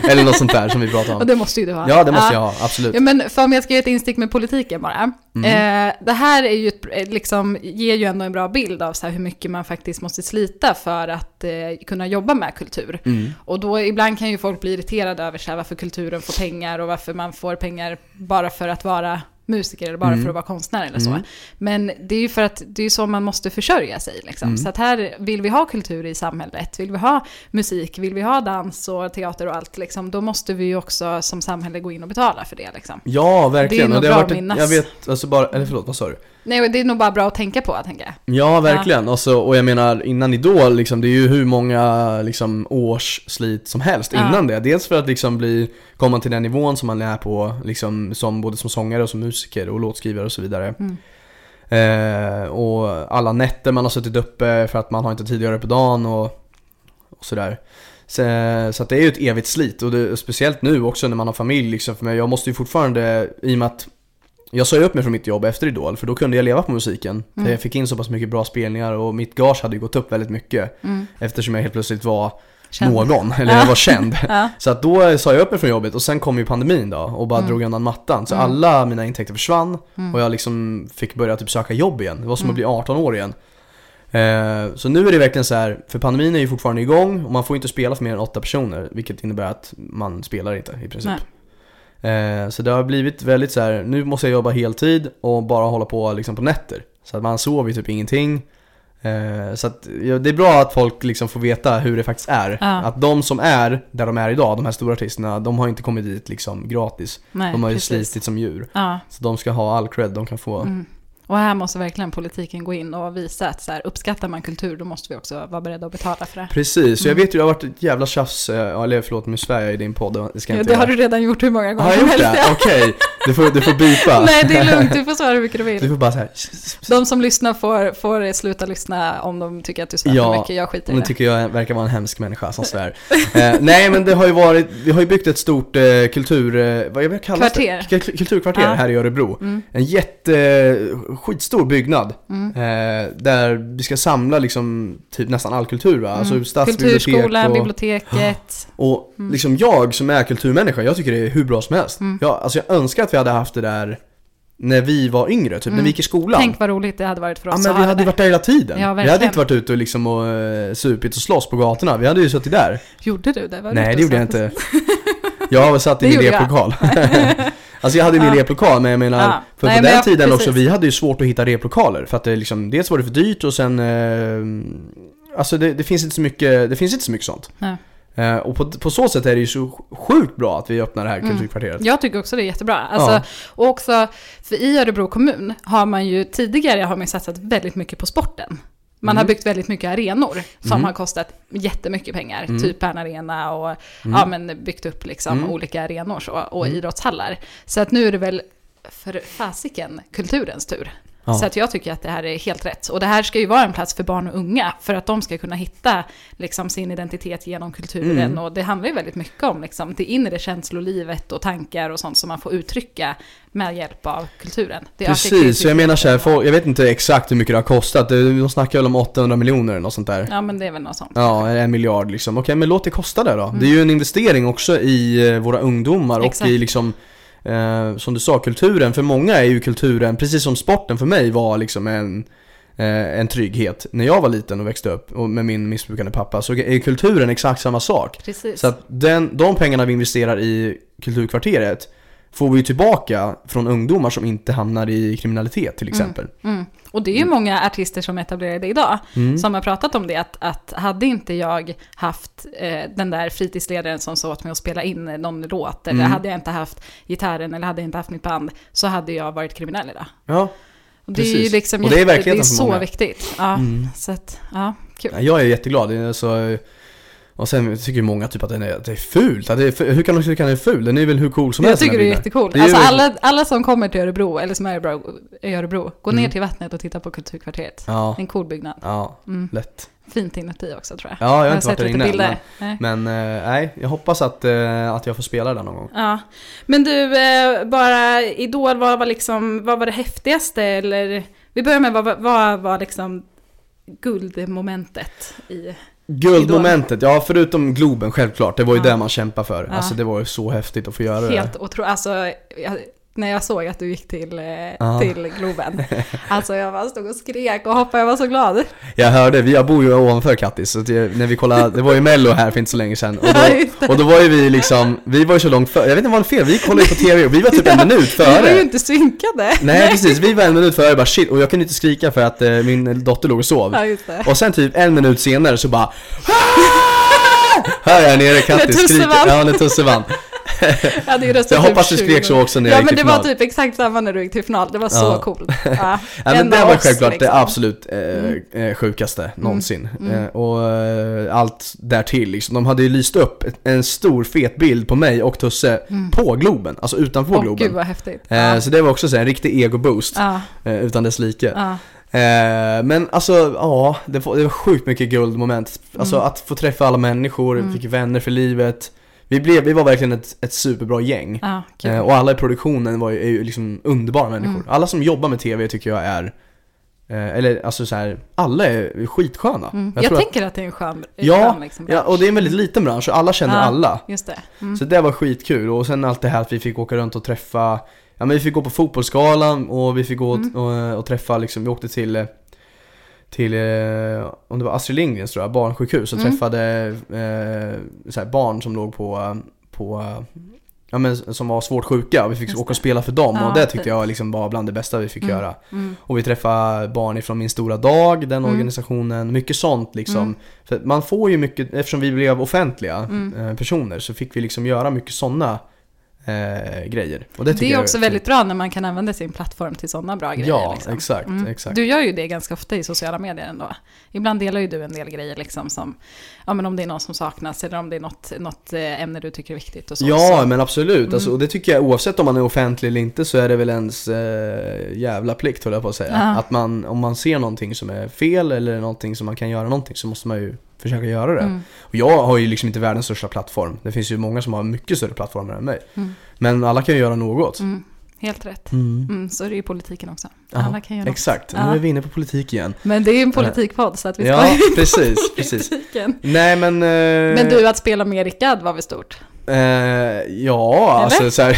Eller något sånt där som vi pratade Och om. det måste ju du ha. Ja, det måste jag ha, absolut. Ja, men för om jag ska göra ett instick med politiken bara. Mm. Eh, det här är ju ett, eh, liksom, ger ju ändå en bra bild av så hur mycket man faktiskt måste slita för att eh, kunna jobba med kultur. Mm. Och då ibland kan ju folk bli irriterade över så här, varför kulturen får pengar och varför man får pengar bara för att vara musiker eller bara Mm. för att vara konstnär eller så. Mm. Men det är ju för att det är så man måste försörja sig. Liksom. Mm. Så att här vill vi ha kultur i samhället, vill vi ha musik, vill vi ha dans och teater och allt, liksom, då måste vi ju också som samhälle gå in och betala för det. Liksom. Ja, verkligen. Det är nog bra att minnas. jag vet, alltså bara, eller förlåt, vad sa du? Nej, det är nog bara bra att tänka på, tänker jag. Ja, verkligen. Och, så, och jag menar, innan Idol, liksom, det är ju hur många liksom, års slit som helst Ja. innan det. Dels för att liksom, bli, komma till den nivån som man är på, liksom, som, både som sångare och som musiker och låtskrivare och så vidare. Mm. Eh, och alla nätter man har suttit uppe för att man har inte tid att göra det på dagen och, och sådär. Så, så det är ju ett evigt slit och det, speciellt nu också när man har familj liksom. För mig, jag måste ju fortfarande, i och med att jag sa ju upp mig från mitt jobb efter Idol för då kunde jag leva på musiken. Mm. Jag fick in så pass mycket bra spelningar och mitt gage hade ju gått upp väldigt mycket. Mm. Eftersom jag helt plötsligt var Känd. någon, eller Ja. jag var känd. Ja. Så att då sa jag upp mig från jobbet och sen kom ju pandemin då och bara Mm. drog undan mattan. Så Mm. alla mina intäkter försvann Mm. och jag liksom fick börja typ söka jobb igen. Det var som Mm. att bli 18 år igen. Eh, så nu är det verkligen så här, för pandemin är ju fortfarande igång och man får inte spela för mer än åtta personer. Vilket innebär att man spelar inte i princip. Eh, så det har blivit väldigt så här, nu måste jag jobba heltid och bara hålla på liksom på nätter. Så att man sover typ ingenting. Eh, så att, ja, det är bra att folk liksom får veta hur det faktiskt är. Ja. Att de som är där de är idag, de här stora artisterna, de har inte kommit dit liksom gratis. Nej, de har ju precis. slitit som djur. Ja. Så de ska ha all cred de kan få. Mm. Och här måste verkligen politiken gå in och visa att så här, uppskattar man kultur då måste vi också vara beredda att betala för det. Precis, så jag Mm. vet ju det har varit ett jävla tjafs, eh, eller förlåt svär jag i din podd, det ska Ja, inte det göra. har du redan gjort hur många gånger Har jag som gjort helst. det? ja. Okej. Du får, du får bipa. Nej, det är lugnt. Du får svara hur mycket du vill. Du får bara så här. De som lyssnar får, får sluta lyssna om de tycker att du svär Ja, för mycket. Jag skiter i det. tycker jag verkar vara en hemsk människa som svär. eh, nej men det har ju varit, vi har ju byggt ett stort eh, kultur, eh, vad kallas Kvarter. det? Kulturkvarter Ja. här i Örebro. Mm. En jätte, skitstor byggnad. Mm. Eh, där vi ska samla liksom typ nästan all kultur va? Alltså Mm. stadsbibliotek Kulturskolan, och, biblioteket. och Mm. liksom jag som är kulturmänniska, jag tycker det är hur bra som helst. Mm. Jag, alltså jag önskar att vi hade haft det där när vi var yngre, typ när Mm. vi gick i skolan. Tänk vad roligt det hade varit för oss Ja men vi hade där. varit där hela tiden. Ja, vi hade inte varit ute och liksom och eh, supit och slåss på gatorna. Vi hade ju suttit där. Gjorde du det? Var Nej det gjorde jag inte. Jag satt i min replokal. alltså jag hade min Ja. replokal men jag menar, Ja. för Nej, på men den jag- tiden också, precis. vi hade ju svårt att hitta replokaler. För att det liksom, dels var det för dyrt och sen, eh, alltså det, det finns inte så mycket, det finns inte så mycket sånt. Nej. Eh, och på, på så sätt är det ju så sjukt bra att vi öppnar det här Mm. kulturkvarteret. Jag tycker också det är jättebra. Alltså, Ja. Och också, för i Örebro kommun har man ju tidigare har man satsat väldigt mycket på sporten. Man har Mm. byggt väldigt mycket arenor som Mm. har kostat jättemycket pengar. Mm. Typ Arena och Mm. ja, men byggt upp liksom Mm. olika arenor så, och Mm. idrottshallar. Så att nu är det väl för fasiken kulturens tur. Ja. Så att jag tycker att det här är helt rätt. Och det här ska ju vara en plats för barn och unga, för att de ska kunna hitta liksom, sin identitet genom kulturen. Mm. Och det handlar ju väldigt mycket om liksom, det inre känslolivet och tankar och sånt som man får uttrycka med hjälp av kulturen. Det Precis, så jag menar så här, jag vet inte exakt hur mycket det har kostat. De snackar väl om 800 miljoner eller något sånt där. Ja, men det är väl något sånt. Ja, en miljard liksom. Okej, men låt det kosta det då. Mm. Det är ju en investering också i eh, våra ungdomar och Exakt. i liksom eh, som du sa, kulturen. För många är ju kulturen, precis som sporten för mig var liksom en, eh, en trygghet. När jag var liten och växte upp och med min missbrukande pappa så är kulturen exakt samma sak. Precis. Så att den, de pengarna vi investerar i kulturkvarteret får vi ju tillbaka från ungdomar som inte hamnar i kriminalitet till exempel. Mm. Och det är ju många artister som etablerar det idag, Mm. som har pratat om det, att, att hade inte jag haft eh, den där fritidsledaren som sa åt mig att spela in någon låt, eller Mm. hade jag inte haft gitarren, eller hade jag inte haft mitt band, så hade jag varit kriminell idag. Ja. Och det är ju Precis. liksom Och det är jätte- det är så viktigt. Ja, Mm. så att, ja, kul. Ja, Jag är jätteglad. Det är så, och sen tycker ju många typ att den är, att det är fult. Att det är, hur kan de tycka att den är ful? Den är väl hur cool som Jag helst den tycker det är ju Alltså verkligen- alla, alla som kommer till Örebro, eller som är i Örebro, gå ner Mm. till vattnet och titta på Kulturkvarteret. Ja, En cool byggnad. ja, Mm. lätt. Fint inuti också tror jag. Ja, jag har jag har inte varit där inne bilder. Nej. Men eh, nej, jag hoppas att, eh, att jag får spela där någon gång. Ja, men du, eh, bara Idol, vad var liksom, vad var det häftigaste eller? Vi börjar med vad- vad var liksom guldmomentet i? Guldmomentet, ja förutom Globen självklart, det var ju Ja. det man kämpade för. Ja. Alltså det var ju så häftigt att få göra det. Helt otroligt, alltså jag, när jag såg att du gick till, Ja. till Globen. Alltså jag bara stod och skrek och hoppade, jag var så glad. Jag hörde, vi jag bor ju ovanför Kattis, så det, när vi kollade, det var ju mello här för inte så länge sedan. Och då, och då var ju vi liksom, vi var ju så långt före, jag vet inte vad det var fel, vi kollade ju på TV och vi var typ en minut Vi var ju före. inte synkade. Nej precis, vi var en minut före bara shit, och jag kunde inte skrika för att eh, min dotter låg och sov. Ja. Och sen typ en minut senare så bara "Ah!" Hör jag nere Kattis skrika, ja när Tusse vann. Jag jag hoppas du 20 skrek så också när Ja jag gick men till det var final. typ exakt samma när du gick till final, det var så Ja. coolt. Ja, Ja, men En det var självklart det liksom. absolut eh, eh, sjukaste någonsin. Mm. Eh, och eh, allt därtill liksom. De hade ju lyst upp en stor fet bild på mig och Tusse Mm. på Globen, alltså utanför Åh Globen. gud vad häftigt. Eh, Ja. Så det var också så här, en riktig ego-boost, Ja, eh, utan dess like. ja. Eh, men alltså, ja, det var, det var sjukt mycket guldmoment. Alltså Mm. att få träffa alla människor, Mm. fick vänner för livet. Vi, blev, vi var verkligen ett, ett superbra gäng. ja kul. Eh, och alla i produktionen var ju, är ju liksom underbara människor. Mm. Alla som jobbar med TV tycker jag är, eh, eller alltså så här, alla är skitsköna. Mm. Jag Jag, tror att- tänker att, det är en skön, Ja, liksom, Ja, och det är en väldigt liten bransch och alla känner Ja. alla. Just det. Mm. Så det var skitkul och sen allt det här att vi fick åka runt och träffa Ja men vi fick gå på fotbollsskalan och vi fick gå Mm. och, och träffa liksom, vi åkte till eh, till, eh, om det var Astrid Lindgrens tror jag, barnsjukhus och Mm. träffade eh, så här, barn som låg på, på Ja men som var svårt sjuka och vi fick Just åka och spela för dem Ja, och det tyckte jag liksom var bland det bästa vi fick Mm. göra. Mm. Och vi träffade barn ifrån Min Stora Dag, den Mm. organisationen, mycket sånt liksom. Mm. För man får ju mycket, eftersom vi blev offentliga Mm. eh, personer så fick vi liksom göra mycket sådana eh, grejer. Det, Det, är också väldigt bra när man kan använda sin plattform till sådana bra grejer. Ja, liksom. exakt, Mm. exakt. Du gör ju det ganska ofta i sociala medier ändå. Ibland delar ju du en del grejer liksom som, ja men om det är någon som saknas eller om det är något, något eh, ämne du tycker är viktigt och så. Ja, så. men absolut. Mm. Alltså, och det tycker jag oavsett om man är offentlig eller inte så är det väl ens eh, jävla plikt höll jag på att säga. Ja. Att man, om man ser någonting som är fel eller någonting som man kan göra någonting så måste man ju försöka göra det. Mm. Och jag har ju liksom inte världens största plattform. Det finns ju många som har mycket större plattformar än mig. Mm. Men alla kan ju göra något. Mm. Helt rätt. Mm. Mm, så är det ju i politiken också. Alla kan göra något. Exakt, Ja. nu är vi inne på politik igen. Men det är ju en politikpodd så att vi ska Ja, in på precis, precis. politiken. Nej men... Eh, Men du, att spela med Rickard var väl stort? Eh, ja, alltså så här,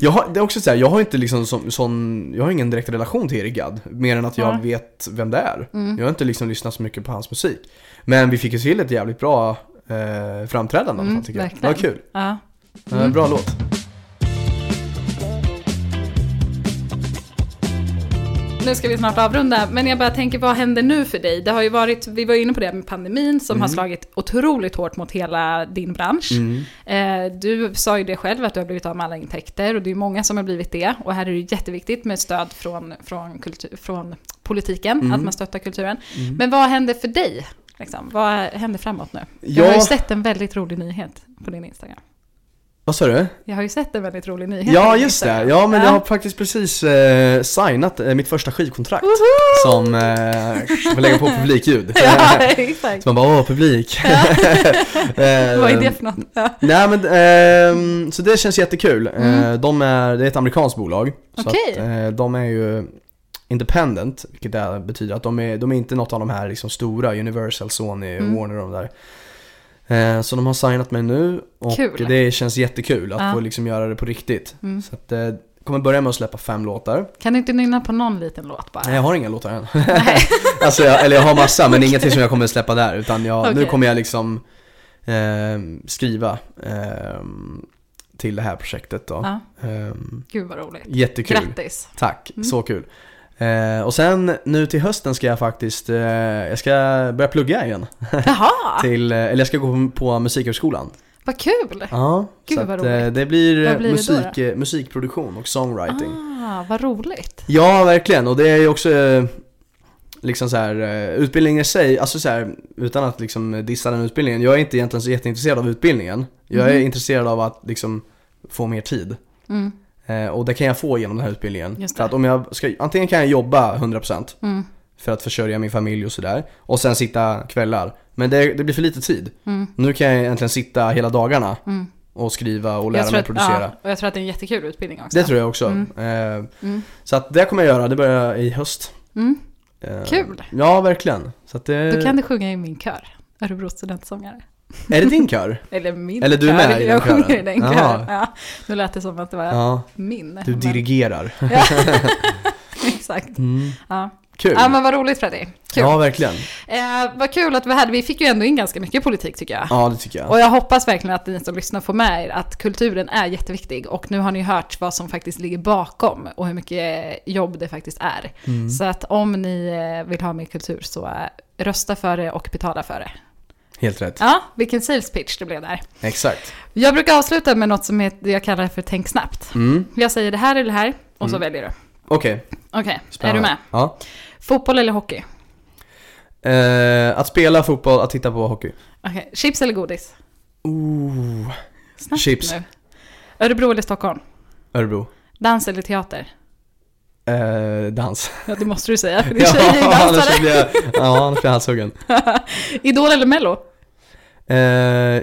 jag har, det är också så här, jag har inte liksom sån, sån, jag har ingen direkt relation till Erik Gadd, mer än att jag Ja. vet vem det är. Mm. Jag har inte liksom lyssnat så mycket på hans musik. Men vi fick ju till ett jävligt bra eh, framträdande i alla fall tycker jag. Det var kul. Ja. Eh, Mm. bra låt. Nu ska vi snart avrunda, men jag bara tänker vad händer nu för dig? Det har ju varit, vi var inne på det med pandemin som har slagit otroligt hårt mot hela din bransch. Mm. Eh, du sa ju det själv att du har blivit av med alla intäkter och det är många som har blivit det. Och här är det jätteviktigt med stöd från, från, kultur, från politiken, Mm. att man stöttar kulturen. Mm. Men vad händer för dig? Liksom? Vad händer framåt nu? Jag har ju sett en väldigt rolig nyhet på din Instagram. Vad sa du? Jag har ju sett en väldigt rolig nyhet Ja just det, ja men jag har faktiskt precis eh, signat eh, mitt första skivkontrakt Woho! Som, eh, får lägga på publikljud Ja, exakt. Så man bara åh publik Eh, Vad är det för något? Nej men, ehm, så det känns jättekul. Mm. Eh, de är, det är ett amerikanskt bolag. Så Okej. att, eh, de är ju independent, vilket betyder att de är, de är inte något av de här liksom stora, Universal, Sony, Mm. Warner och de där. Eh, så de har signat mig nu och Kul. det känns jättekul att Ja. få liksom göra det på riktigt. Mm. Så att, eh, kommer börja med att släppa fem låtar. Kan du inte nynna på någon liten låt bara? Nej, jag har inga låtar än. Nej. alltså, jag, eller jag har massa men ingenting som jag kommer släppa där utan jag, nu Okej. kommer jag liksom eh, skriva eh, till det här projektet då. Ja, Eh, gud vad roligt. jättekul. Grattis. Tack, Mm. så kul. Eh, och sen nu till hösten ska jag faktiskt, eh, jag ska börja plugga igen. Jaha, Till, eh, eller jag ska gå på, på Musikhögskolan. vad kul. Ja, Gud, så vad att, eh, roligt. det blir eh, blir det musik, eh, musikproduktion och songwriting. Ah, vad roligt. Ja, verkligen. Och det är ju också eh, liksom så här, eh, utbildningen i sig, alltså så här, utan att liksom dissa den utbildningen. Jag är inte egentligen så jätteintresserad av utbildningen. Jag är Mhm. intresserad av att liksom få mer tid. Mm, Eh, och det kan jag få genom den här utbildningen. För att om jag ska, antingen kan jag jobba 100% mm, för att försörja min familj och sådär. Och sen sitta kvällar. Men det, det blir för lite tid. mm, Nu kan jag egentligen sitta hela dagarna mm. och skriva och lära mig att, producera. ja, och jag tror att det är en jättekul utbildning också. Det tror jag också. Mm. Eh, Mm. så att det kommer jag göra, det börjar i höst. Mm. Eh, Kul. Ja, verkligen. Så att det... Då kan du sjunga i min kör, Örebro studentsångare. Är det din kör? Eller min Eller du är kör. med i den Jag kören? sjunger i den Jaha. kören. Ja, nu lät det som att det var Ja, min. du men- dirigerar. Ja. Exakt. Mm. Ja. Kul. ja, men vad roligt Freddy. Kul. Ja, verkligen. Eh, vad kul att vi hade, vi fick ju ändå in ganska mycket politik tycker jag. Ja, det tycker jag. Och jag hoppas verkligen att ni som lyssnar får med er att kulturen är jätteviktig och nu har ni hört vad som faktiskt ligger bakom och hur mycket jobb det faktiskt är. Mm. Så att om ni eh, vill ha mer kultur så eh, rösta för det och betala för det. Helt rätt. Ja, vilken sales pitch det blev där. Exakt. Jag brukar avsluta med något som jag kallar för tänk snabbt. Mm. Jag säger det här eller det här och så Mm. väljer du. Okej, Okej, är spännande. du med? Ja. Fotboll eller hockey? Eh, att spela fotboll, att titta på hockey. Okej, chips eller godis? Ooh. Snabbt Chips. nu. Örebro eller Stockholm? Örebro. Dans eller teater? Eh, dans. Ja, det måste du säga, för tjej är ju annars dansare. blir jag, ja, annars blir jag halshuggen. Idol eller Mello? Eh,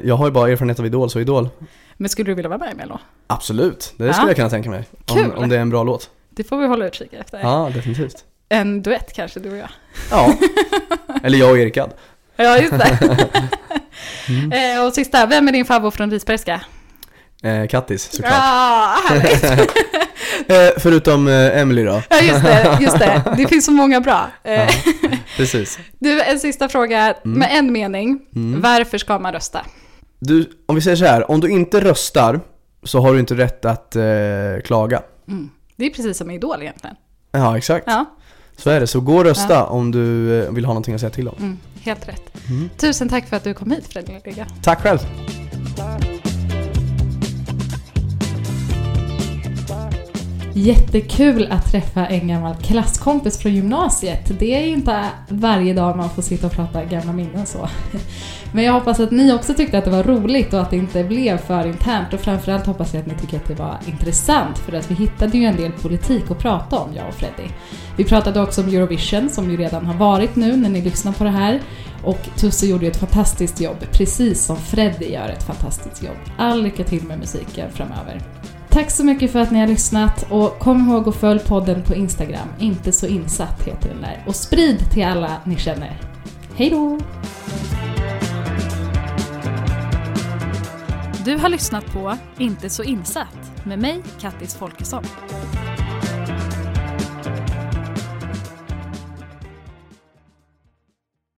jag har ju bara erfarenhet av Idol, så Idol. Men skulle du vilja vara med i Mello? Absolut, det Ja. skulle jag kunna tänka mig. Om, Kul. om det är en bra låt. Det får vi hålla utkik efter. Ja, definitivt. En duett kanske, du och jag. Ja. Eller jag och Erik Gadd. Ja, just det. Mm. eh, och sista, vem är din favorit från Risbergska? Eh, Kattis, såklart. Ah, härligt. Eh, förutom eh, Emily då. ja, just det, just det. Det finns så många bra. Eh, Ja, precis. Du, en sista fråga med en mening. Mm. Varför ska man rösta? Du, om vi säger så här, om du inte röstar så har du inte rätt att eh, klaga. Mm. Det är precis som Idol egentligen. Ja, exakt. Ja, Så är det. Så gå och rösta om du eh, vill ha någonting att säga till om. mm, helt rätt. Mm. Tusen tack för att du kom hit Fredrik. Tack själv. Jättekul att träffa en gammal klasskompis från gymnasiet. Det är ju inte varje dag man får sitta och prata gamla minnen så. Men jag hoppas att ni också tyckte att det var roligt och att det inte blev för internt och framförallt hoppas jag att ni tycker att det var intressant för att vi hittade ju en del politik att prata om, jag och Freddy. Vi pratade också om Eurovision som ju redan har varit nu när ni lyssnar på det här och Tusse gjorde ju ett fantastiskt jobb, precis som Freddy gör ett fantastiskt jobb. All lycka till med musiken framöver. Tack så mycket för att ni har lyssnat och kom ihåg att följ podden på Instagram, inte så insatt heter den där. Och sprid till alla ni känner. Hej då! Du har lyssnat på Inte så insatt med mig, Kattis Folkesson.